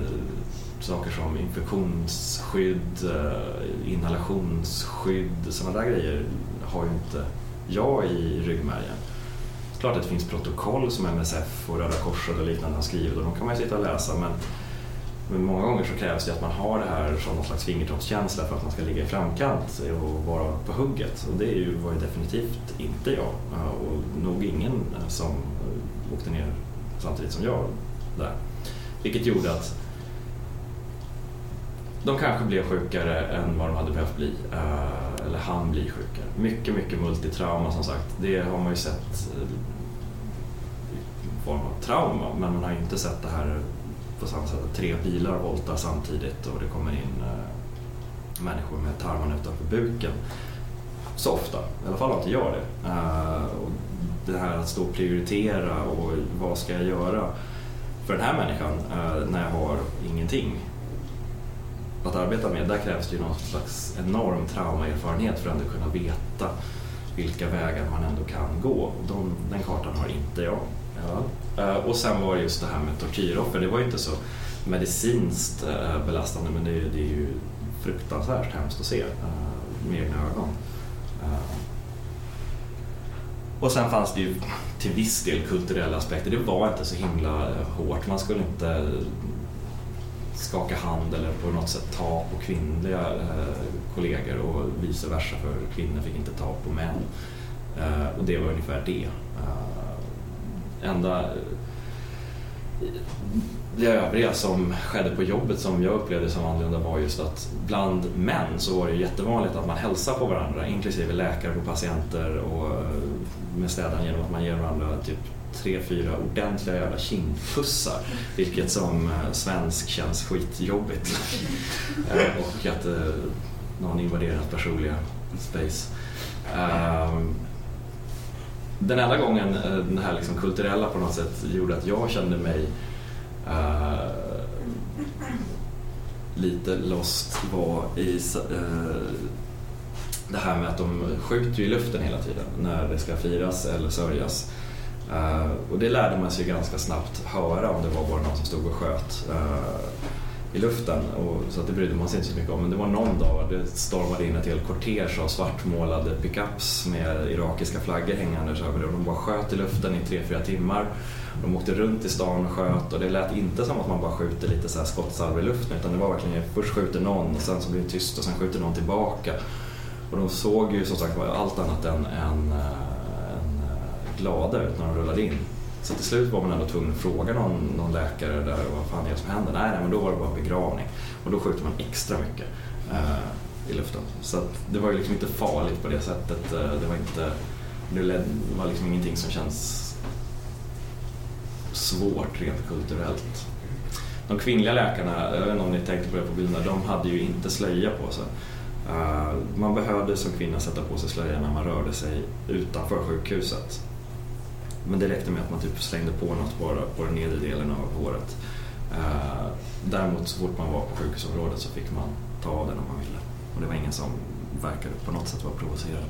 saker som infektionsskydd, uh, inhalationsskydd, sådana där grejer har ju inte jag i ryggmärgen klart att det finns protokoll som MSF och Röda Korset och liknande har skrivit och de kan man ju sitta och läsa men, men många gånger så krävs det att man har det här som någon slags fingertoppskänsla för att man ska ligga i framkant och vara på hugget och det är ju, var ju definitivt inte jag och nog ingen som åkte ner samtidigt som jag där. Vilket gjorde att de kanske blev sjukare än vad de hade behövt bli. Eh, eller han bli sjukare. Mycket, mycket multitrauma som sagt. Det har man ju sett eh, i form av trauma men man har ju inte sett det här på samma sätt tre bilar voltar samtidigt och det kommer in eh, människor med tarmarna utanför buken så ofta. I alla fall har inte jag det. Och det här att stå och prioritera och vad ska jag göra för den här människan när jag har ingenting att arbeta med. Där krävs det ju någon slags enorm traumaerfarenhet för att ändå kunna veta vilka vägar man ändå kan gå. De, den kartan har inte jag. Ja. Eh, Och sen var det just det här med tortyroffer. Det var ju inte så medicinskt eh, belastande men det är, ju- det är ju fruktansvärt hemskt att se eh, med egna ögon. Och sen fanns det ju till viss del kulturella aspekter. Det var inte så himla hårt. Man skulle inte skaka hand eller på något sätt ta på kvinnliga eh, kollegor och vice versa för kvinnor fick inte ta på män. Eh, och det var ungefär det. Eh, enda eh, det övriga som skedde på jobbet som jag upplevde som annorlunda var just att bland män så var det jättevanligt att man hälsar på varandra, inklusive läkare på patienter och eh, med städaren genom att man ger varandra typ tre, fyra ordentliga jävla kindpussar. Vilket som eh, svensk känns skitjobbigt. [LAUGHS] Eh, och att eh, någon invaderar personliga space. Ehm, den enda gången eh, den här liksom kulturella på något sätt gjorde att jag kände mig eh, lite lost var i eh, det här med att de skjuter i luften hela tiden när det ska firas eller sörjas. Eh, och det lärde man sig ganska snabbt höra om det var bara någon som stod och sköt eh, i luften. Och, så att det brydde man sig inte så mycket om. Men det var någon dag det stormade in ett helt kortege av svartmålade pickups med irakiska flaggor hängandes över det. Och de bara sköt i luften i tre, fyra timmar. De åkte runt i stan och sköt och det lät inte som att man bara skjuter lite så här skottsalvor i luften utan det var verkligen först skjuter någon och sen så blir det tyst och sen skjuter någon tillbaka. Och de såg ju som sagt var allt annat än, än, eh, glada ut när de rullade in. Så till slut var man ändå tvungen att fråga någon, någon läkare där vad fan är det som händer? Nej, nej, men då var det bara begravning. Och då skjuter man extra mycket eh, i luften. Så att det var ju liksom inte farligt på det sättet. Eh, det var, inte, det var liksom ingenting som känns svårt rent kulturellt. De kvinnliga läkarna, jag vet inte om ni tänkte på det på bilderna, de hade ju inte slöja på sig. Eh, man behövde som kvinna sätta på sig slöja när man rörde sig utanför sjukhuset. Men det räckte med att man typ slängde på något bara på den nedre delen av håret. Eh, Däremot så fort man var på sjukhusområdet så fick man ta av den om man ville. Och det var ingen som verkade på något sätt vara provocerad.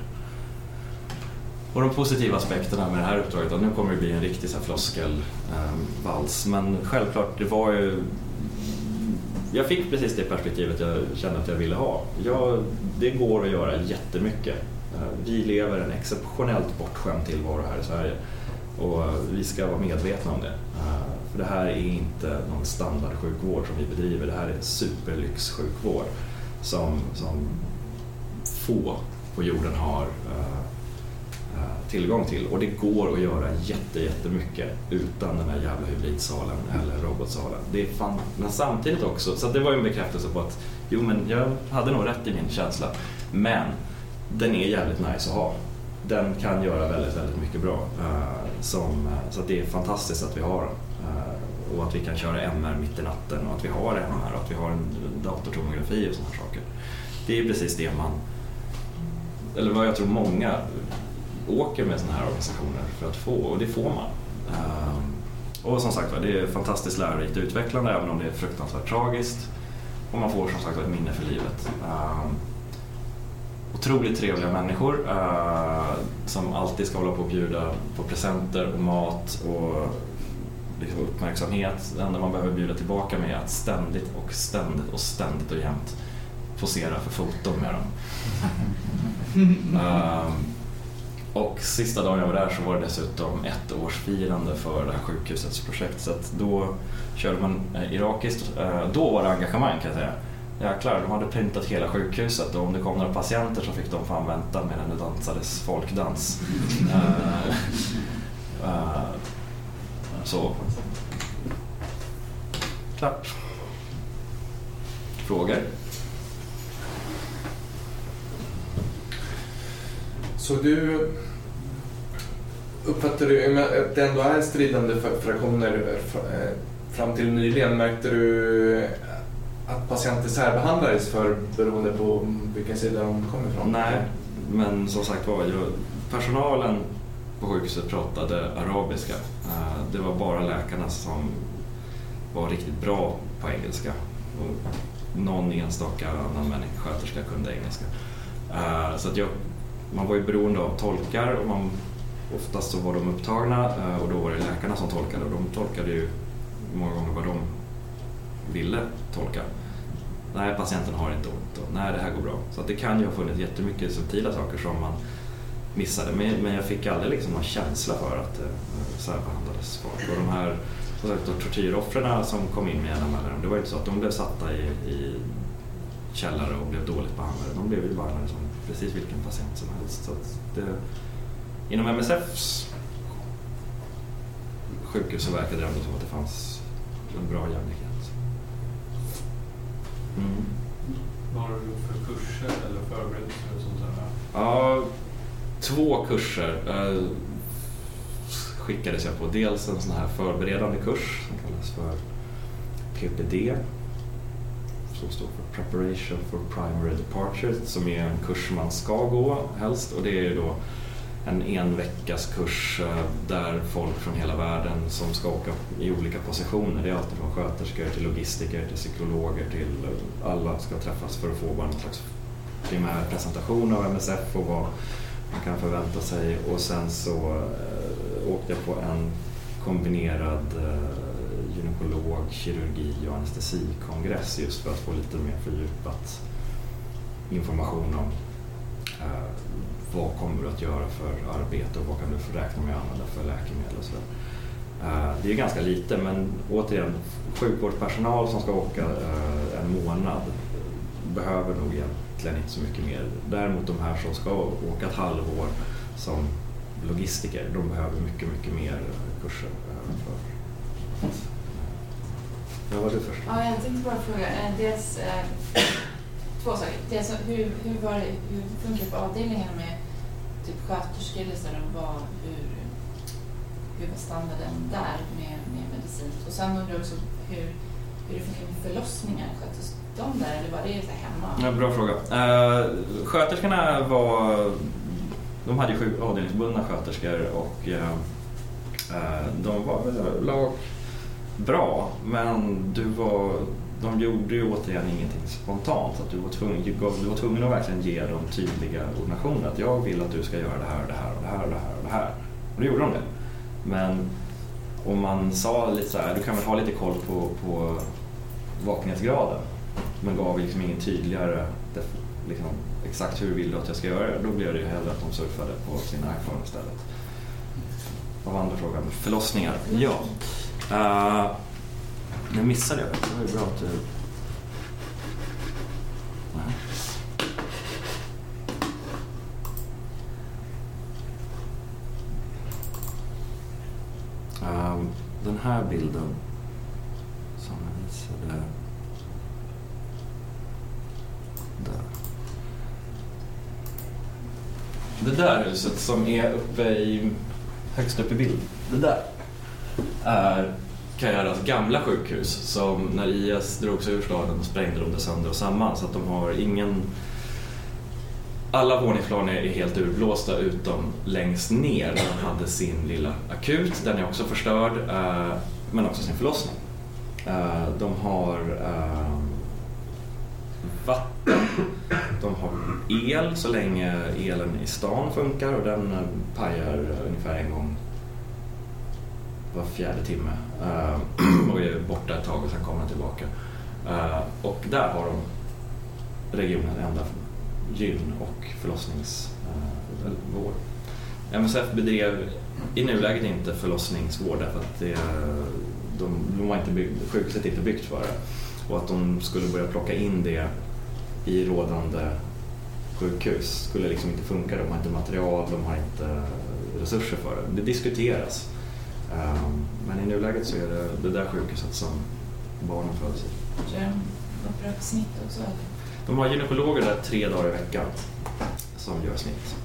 Och de positiva aspekterna med det här uppdraget, och nu kommer det bli en riktig floskelvals. Eh, floskelvals, ehm, men självklart, det var ju... Jag fick precis det perspektivet jag kände att jag ville ha. Jag, det går att göra jättemycket. Eh, Vi lever en exceptionellt bortskämd tillvaro här i Sverige och eh, vi ska vara medvetna om det. Eh, för det här är inte någon standardsjukvård som vi bedriver, det här är superlyxsjukvård som, som få på jorden har eh, tillgång till och det går att göra jätte, jättemycket utan den här jävla hybridsalen eller robotsalen. Det är fan, men samtidigt också, så det var ju en bekräftelse på att jo men jag hade nog rätt i min känsla. Men den är jävligt nice att ha. Den kan göra väldigt, väldigt mycket bra. Eh, som, så att det är fantastiskt att vi har den. Eh, och att vi kan köra MR mitt i natten och att vi har MR och att vi har en datortomografi och sådana saker. Det är precis det man, eller vad jag tror många åker med sådana här organisationer för att få och det får man. Eh, och som sagt var, det är fantastiskt lärorikt och utvecklande även om det är fruktansvärt tragiskt. Och man får som sagt ett minne för livet. Otroligt trevliga människor eh, som alltid ska hålla på och bjuda på presenter och mat och liksom uppmärksamhet. Det enda man behöver bjuda tillbaka med är att ständigt och ständigt och ständigt och jämt posera för foton med dem. [LAUGHS] Ehm, och sista dagen jag var där så var det dessutom ett årsfirande för det här sjukhusets projekt. Så då körde man eh, irakiskt. Eh, då var det engagemang kan jag säga. Jäklar, de hade printat hela sjukhuset och om det kom några patienter så fick de fan vänta medan det dansades folkdans. [LAUGHS] Eh, eh, så. Klart. Frågor? Så du uppfattar du att det ändå är stridande fraktioner eh, fram till nyligen, märkte du att patienter särbehandlades för beroende på vilken sida de kom ifrån? Nej, men som sagt var, personalen på sjukhuset pratade arabiska. Eh, det var bara läkarna som var riktigt bra på engelska. Och någon enstaka annan människa, sköterska, kunde engelska. Eh, så att jag, man var ju beroende av tolkar och man, oftast så var de upptagna eh, och då var det läkarna som tolkade och de tolkade ju många gånger vad de ville tolka. Nej, patienten har inte ont och nej, det här går bra. Så att det kan ju ha funnits jättemycket subtila saker som man missade. Men, men jag fick aldrig liksom någon känsla för att det eh, särbehandlades folk. Och de här tortyroffren som kom in med jämna mellanrum, det var ju inte så att de blev satta i, i källare och blev dåligt behandlade. De blev ju behandlade som precis vilken patient som helst. Så att det, inom MSFs sjukhus så verkade det ändå som att det fanns en bra jämlikhet. Mm. Vad har du gjort för kurser eller förberedelser och sånt där? Ja, två kurser eh, skickades jag på. Dels en sån här förberedande kurs som kallas för PPD som står för Preparation for Primary Departure som är en kurs man ska gå helst och det är ju då en en veckas kurs eh, där folk från hela världen som ska åka i olika positioner. Det är alltid från sköterskor till logistiker till psykologer till eh, alla ska träffas för att få bara en slags primär presentation av MSF och vad man kan förvänta sig och sen så eh, åkte jag på en kombinerad gynekolog, kirurgi och anestesikongress just för att få lite mer fördjupat information om vad kommer du att göra för arbete och vad kan du få räkna med att använda för läkemedel och sådär. Eh, det är ganska lite men återigen, sjukvårdspersonal som ska åka eh, en månad behöver nog egentligen inte så mycket mer. Däremot de här som ska åka ett halvår som logistiker, de behöver mycket, mycket mer kurser. Eh, för. Ja, vad var du först? Ja, jag tänkte bara fråga. Dels eh, två saker. Dels hur, hur, var det, hur funkar det på avdelningen med typ sköterskor eller så? Vad, hur, hur var standarden där med, med medicin? Och sen undrar jag också hur, hur det funkar med förlossningar. Sköttes de där eller var det så hemma? Ja, bra fråga. Uh, sköterskorna var... De hade ju sju avdelningsbundna sköterskor och eh, eh, de var väl bra men du var, de gjorde ju återigen ingenting spontant. Att du, var tvungen, du var tvungen att verkligen ge dem tydliga ordinationer. Att jag vill att du ska göra det här och det här och det här och det här och det här. Och då gjorde de det. Men om man sa lite så här, du kan väl ha lite koll på, på vakenhetsgraden men gav liksom ingen tydligare liksom, exakt hur vill du att jag ska göra det, då blev det ju hellre att de surfade på sina iPhone istället. Vad var andra frågan? Förlossningar? Ja. Uh, jag missade jag det. Det var ju bra att du... Nej. Ehm, den här bilden som jag visade där. Det där huset som är uppe i, högst upp i bild, det där är Kajaras gamla sjukhus som när IS drog sig ur staden sprängde de det sönder och samman så att de har ingen alla våningsplan är helt urblåsta utom längst ner där de hade sin lilla akut. Den är också förstörd, eh, men också sin förlossning. Eh, de har eh, vatten, de har el så länge elen i stan funkar och den pajar ungefär en gång var fjärde timme uh, [CLEARS THROAT] och är borta ett tag och sen kommer den tillbaka. Uh, och där har de regionens enda gyn och förlossningsvård. Eh, MSF bedrev i nuläget inte förlossningsvård därför att det, de, de var inte byggd, sjukhuset är inte byggt för det. Och att de skulle börja plocka in det i rådande sjukhus skulle liksom inte funka. De har inte material, de har inte resurser för det. Det diskuteras. Um, men i nuläget så är det det där sjukhuset som barnen föds i. Är de uppbra på snitt också? De har gynekologer där tre dagar i veckan som gör snitt.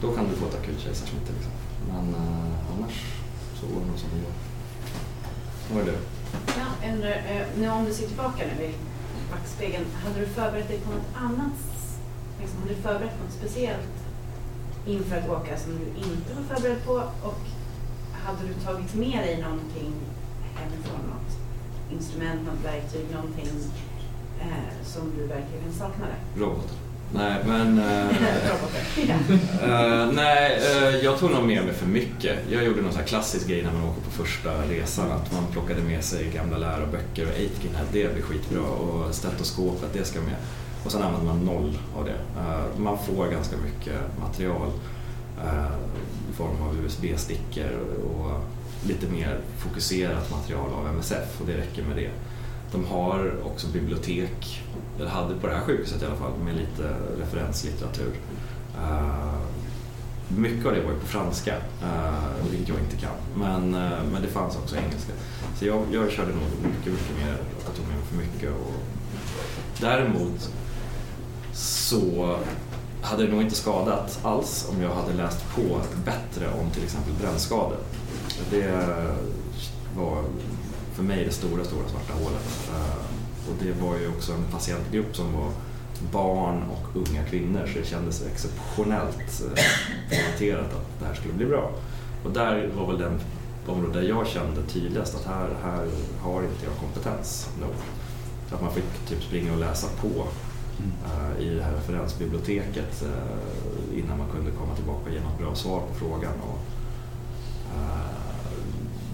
Då kan du få ett akut kejsarsnitt till exempel. Men eh, annars så går det nog som det går. Vad är det? Ja, undrar, eh, nu om du ser tillbaka nu i backspegeln, hade du förberett dig på något annat? Liksom, hade du förberett något speciellt inför att åka som du inte var förberedd på? Och hade du tagit med dig någonting hemifrån? Något instrument, något verktyg, någonting eh, som du verkligen saknade? Robot. Nej, men... eh, [LAUGHS] Robotar. Eh, nej, eh, jag tog nog med mig för mycket. Jag gjorde någon sån klassisk grej när man åker på första resan. Att man plockade med sig gamla läroböcker och Aitken här, det blir skitbra. Och stetoskopet, det ska med. Och sen använder man noll av det. Eh, man får ganska mycket material Eh, i form av USB-stickor och lite mer fokuserat material av MSF och det räcker med det. De har också bibliotek, eller hade på det här sjukhuset i alla fall, med lite referenslitteratur. Eh, mycket av det var ju på franska, eh, vilket jag inte kan. Men, men det fanns också engelska. Så jag, jag körde nog mycket, mycket mer, jag tog med mig för mycket. Och däremot så hade det nog inte skadat alls om jag hade läst på bättre om till exempel brännskador. Det var för mig det stora, stora svarta hålet. Eh, och det var ju också en patientgrupp som var barn och unga kvinnor så det kändes exceptionellt eh, garanterat att det här skulle bli bra. Och där var väl den område där jag kände tydligast att här, här har inte jag kompetens nog. Så att man fick typ springa och läsa på Eh, i det här referensbiblioteket eh, innan man kunde komma tillbaka och ge något bra svar på frågan. Och, eh,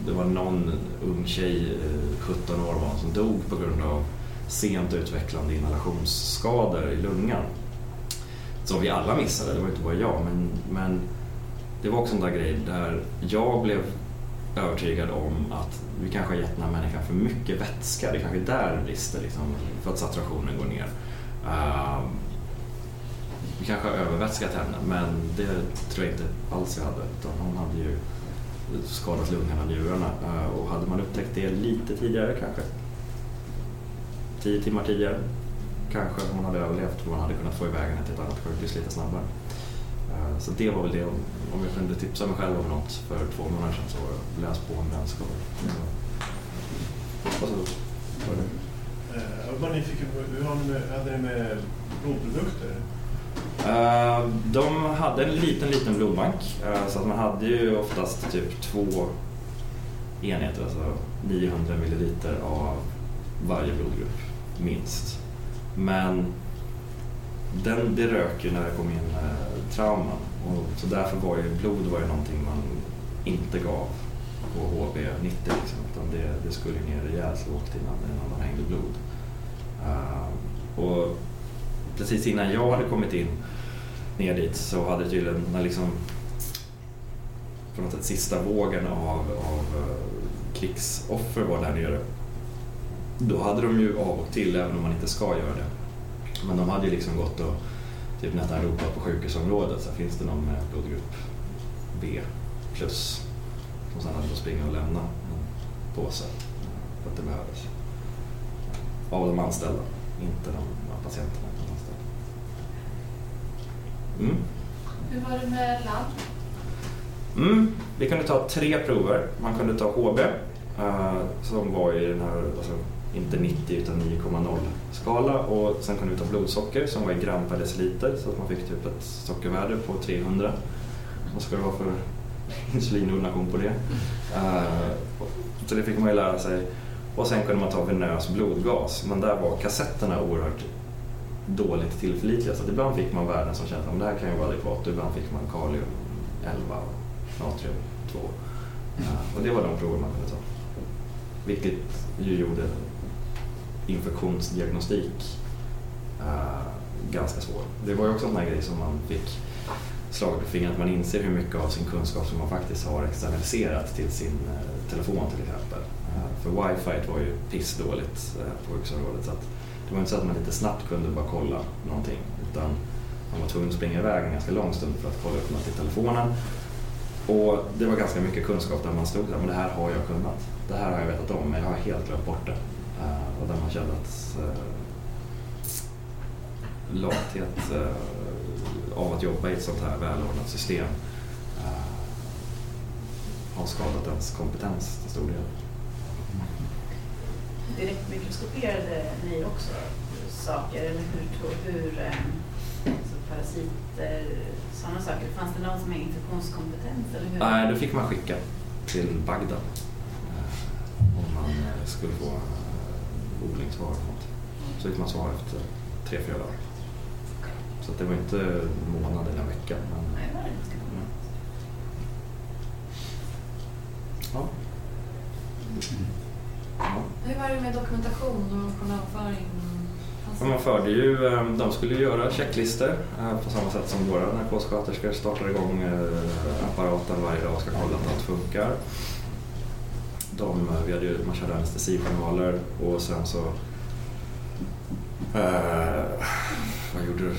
det var någon ung tjej, 17 år var hon, som dog på grund av sent utvecklande inhalationsskador i lungan. Som vi alla missade, det var inte bara jag. Men, men det var också en där grej där jag blev övertygad om att vi kanske har gett den här människan för mycket vätska. Det kanske är där det brister liksom, för att saturationen går ner. Ehm, vi kanske har övervätskat henne men det tror jag inte alls vi hade. Utan hon hade ju skadat lungorna och njurarna. Eh, och hade man upptäckt det lite tidigare kanske, tio timmar tidigare, kanske hon hade överlevt och man hade kunnat få iväg henne till ett annat sjukhus lite snabbare. Eh, Så det var väl det, om jag kunde tipsa mig själv om något för två månader sedan så var det läs på om brännskador. Är det? Eh, Jag var bara nyfiken på, hur hade ni med blodprodukter? Eh, de hade en liten, liten blodbank. Eh, så att man hade ju oftast typ två enheter, alltså 900 milliliter av varje blodgrupp, minst. Men den, det rök ju när det kom in eh, trauman. Och så därför var ju blod var ju någonting man inte gav på HB90. Liksom, det, det skulle ner rejält lågt innan, innan de hängde blod. Uh, och precis innan jag hade kommit in ner dit så hade tydligen när liksom på något sätt sista vågen av, av uh, krigsoffer var där nere. Då hade de ju av och till, även om man inte ska göra det. Men de hade ju liksom gått och typ nästan ropat på sjukhusområdet. Så finns det någon med blodgrupp B plus? Som sen hade fått springa och lämna påse för att det behövdes. Av de anställda, inte de patienterna. utan de anställda. Mm. Hur var det med ladd? Mm. Vi kunde ta tre prover. Man kunde ta HB eh, som var i den här, alltså, inte 90 utan 9,0 skala och sen kunde vi ta blodsocker som var i gram per deciliter så att man fick typ ett sockervärde på 300. Vad ska det vara för [LAUGHS] insulinordination på det? Eh, så det fick man ju lära sig. Och sen kunde man ta venös blodgas men där var kassetterna oerhört dåligt tillförlitliga så att ibland fick man värden som kändes att det här kan ju vara adekvat och ibland fick man kalium 11 och natrium 2. Eh, och det var de prover man kunde ta. Vilket ju gjorde infektionsdiagnostik uh, ganska svår. Det var ju också en sån här grej som man fick slag på fingret, att man inser hur mycket av sin kunskap som man faktiskt har externaliserat till sin uh, telefon till exempel. Eh, för wifi var ju pissdåligt eh, på yrkesområdet så att det var inte så att man lite snabbt kunde bara kolla någonting utan man var tvungen att springa iväg en ganska lång stund för att kolla upp något i telefonen. Och det var ganska mycket kunskap där man stod där, men det här har jag kunnat. Det här har jag vetat om, men jag har helt glömt bort det. Eh, och där man kände att lathet av att jobba i ett sånt här välordnat system har skadat ens kompetens till stor del. Direkt mikroskoperade ni också saker, eller hur, hur eh, alltså parasiter, sådana saker? Fanns det någon som är infektionskompetens? Eller hur? Nej, då fick man skicka till Bagdad eh, om man eh, skulle få eh, odlingssvar. eller något. Så fick man svar efter tre, fyra dagar. Så det var inte månad eller vecka. Men, Nej, Mm. ja. Hur var det med dokumentation och journalföring? Ja, Man förde ju, eh, de skulle göra checklistor eh, på samma sätt som våra narkossköterskor startar igång eh, apparaten varje dag och ska kolla att allt funkar. De, eh, vi hade ju, man körde anestesijournaler och sen så... Eh, vad gjorde du?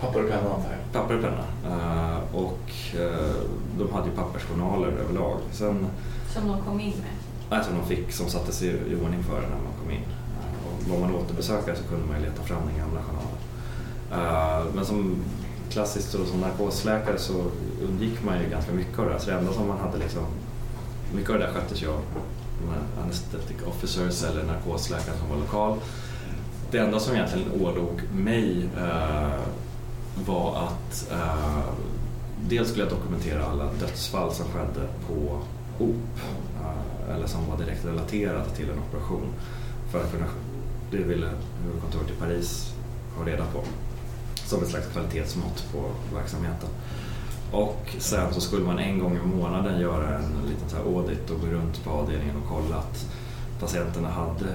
Papper och penna antar jag. Papper och penna. Eh, och eh, de hade ju pappersjournaler överlag. Sen Som de kom in med? Nej, som de fick, som sattes i, i ordning för när man kom in. Eh, Och var man återbesökare så kunde man ju leta fram den gamla journalen. Eh, Men som klassiskt och som narkosläkare så undgick man ju ganska mycket av det här. Så det enda som man hade liksom, mycket av det där sköttes ju av anesthetic officers eller narkosläkaren som var lokal. Det enda som egentligen ålåg mig eh, var att eh, dels skulle jag dokumentera alla dödsfall som skedde på OP eh, eller som var direkt relaterade till en operation för att kunna, det ville huvudkontoret i Paris ha reda på som ett slags kvalitetsmått på verksamheten. Och sen så skulle man en gång i månaden göra en liten så här audit och gå runt på avdelningen och kolla att patienterna hade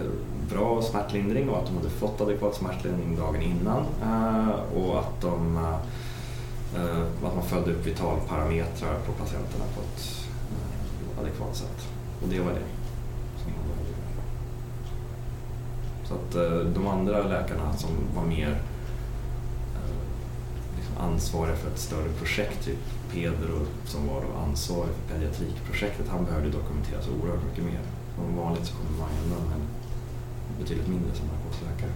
bra smärtlindring och att de hade fått adekvat smärtlindring dagen innan eh, och att, de, eh, att man följde upp vitalparametrar på patienterna på ett eh, adekvat sätt. Och det var det. Så att de andra läkarna som var mer liksom ansvariga för ett större projekt, typ Pedro som var då ansvarig för pediatrikprojektet, han behövde dokumentera så oerhört mycket mer. Som vanligt så kommer man undan med betydligt mindre som narkosläkare.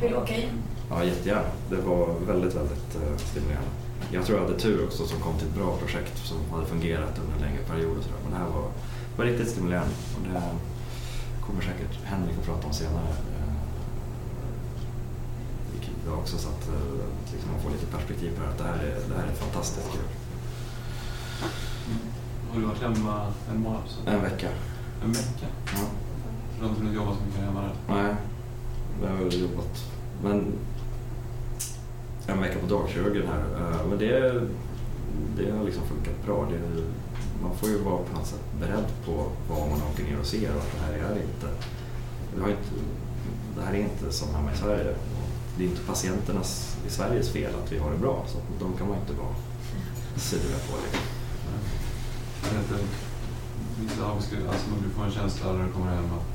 Vill du åka in? Ja, jättegärna. Det var väldigt, väldigt eh, stimulerande. Jag tror jag hade tur också som kom till ett bra projekt som hade fungerat under en längre period och sådär. Men det här var, var riktigt stimulerande och det kommer säkert Henrik att prata om senare. Eh, vilket jag också så att eh, liksom man får lite perspektiv på det här. att Det här är, det här är fantastiskt kul. Har du varit hemma en månad sedan? En vecka. En vecka? Ja. Så du har inte kunnat jobba så mycket hemma där? Nej, det har jag väl jobbat. Men en vecka på dagkirurgen här. Eh, Men det, det har liksom funkat bra. Det, man får ju vara på något sätt beredd på vad man åker ner och ser och att det här är inte, det, inte, det här är inte som hemma i Sverige. Det är inte patienternas i Sveriges fel att vi har det bra, så de kan man inte vara sura på. Liksom. Jag vet inte, vissa har beskrivit, alltså du får en känsla när du kommer hem att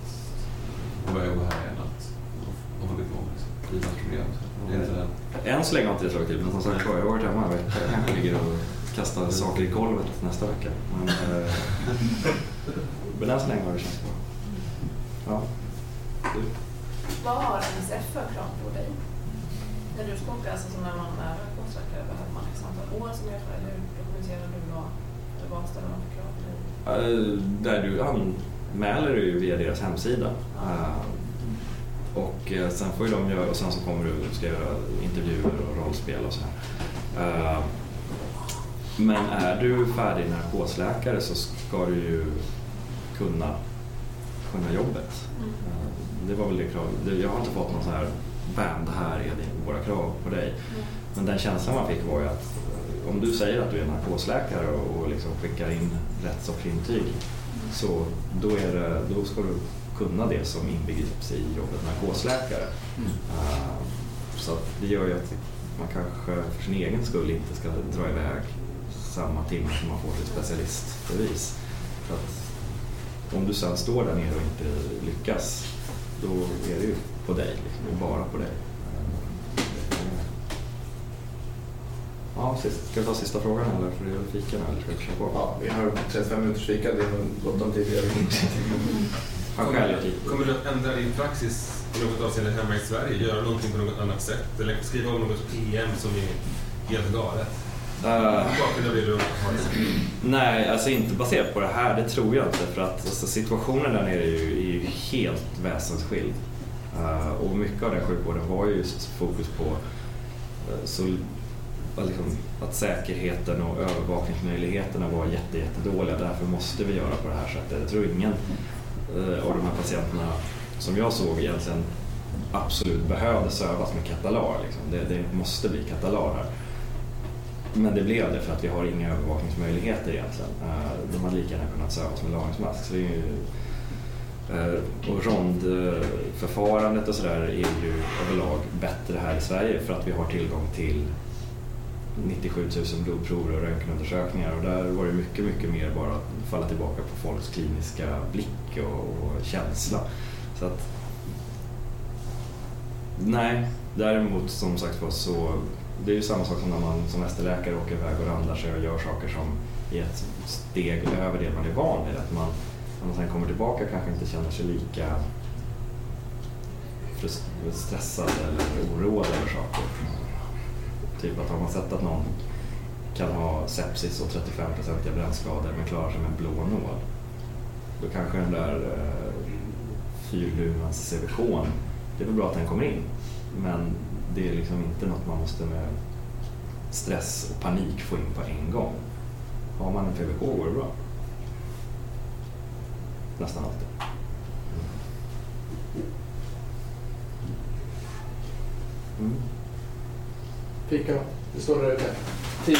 och börjar jobba här igen, att de håller på liksom. Lite problem. Det är inte den. Än så länge har inte det slagit till, men som sagt var, jag har varit hemma en vecka. Jag kanske ligger och kastar saker i golvet nästa vecka. Men, eh, men än så länge har det känts bra. Ja. Du? Vad har NSF för krav på dig? När du ska åka, alltså som när man är narkosläkare, behöver man x antal år som erfarenhet? Hur dokumenterar du vad, eller vad ställer man för krav på dig? Där du anmäler dig via deras hemsida. Eh, Och eh, sen får de göra, och sen så kommer du ska göra intervjuer och rollspel och så här. Eh, Men är du färdig narkosläkare så ska du ju kunna, kunna jobbet. Eh, Det var väl det krav. det- Jag har inte fått någon sån här, bam, det här är våra krav på dig. Men den känslan man fick var ju att om du säger att du är narkosläkare och, och liksom skickar in rätt sorts intyg så då, är det, då ska du kunna det som inbegrips i jobbet narkosläkare. Eh, så att det gör ju att man kanske för sin egen skull inte ska dra iväg samma timme som man får sitt specialistbevis. För att om du sen står där nere och inte lyckas då är det ju på dig, liksom, bara på dig. Eh, Ja, sist, ska vi ta sista frågan eller? För det är fika eller ska vi köra på? Ja, vi har 35 minuters fika, det är gott om tid. [LAUGHS] Kommer du att ändra din praxis i något avseende hemma i Sverige? Göra någonting på något annat sätt? Eller skriva om något PM som är helt galet? Sagt. Nej, alltså inte baserat på det här, det tror jag inte. För att alltså, situationen där nere är ju, är ju helt väsensskild. Eh, och mycket av den sjukvården var ju just fokus på eh, så, liksom, att säkerheten och övervakningsmöjligheterna var jätte, jättedåliga. Därför måste vi göra på det här sättet. Jag tror ingen eh, av de här patienterna som jag såg egentligen absolut behövde sövas med katalar. Liksom. Det, det måste bli katalar här. Men det blev det för att vi har inga övervakningsmöjligheter egentligen. Eh, De hade lika gärna kunnat sövas med lagringsmask. Så det är ju, eh, och rondförfarandet och sådär är ju överlag bättre här i Sverige för att vi har tillgång till 97 000 blodprover och röntgenundersökningar och där var det mycket, mycket mer bara att falla tillbaka på folks kliniska blick och, och känsla. Så att, nej, däremot som sagt var så det är ju samma sak som när man som ST-läkare åker iväg och randlar sig och gör saker som är ett steg över det man är van vid. Att man, när man sen kommer tillbaka kanske inte känner sig lika stressad eller oroad över saker. Typ att har man sett att någon kan ha sepsis och 35-procentiga brännskador men klarar sig med en blå nål. Då kanske den där eh, fyrluvans CVK, det är väl bra att den kommer in. Men det är liksom inte något man måste med stress och panik få in på en gång. Har man en PVK går det bra. Nästan alltid. Mm. mm. Fika, det står där ute. 10.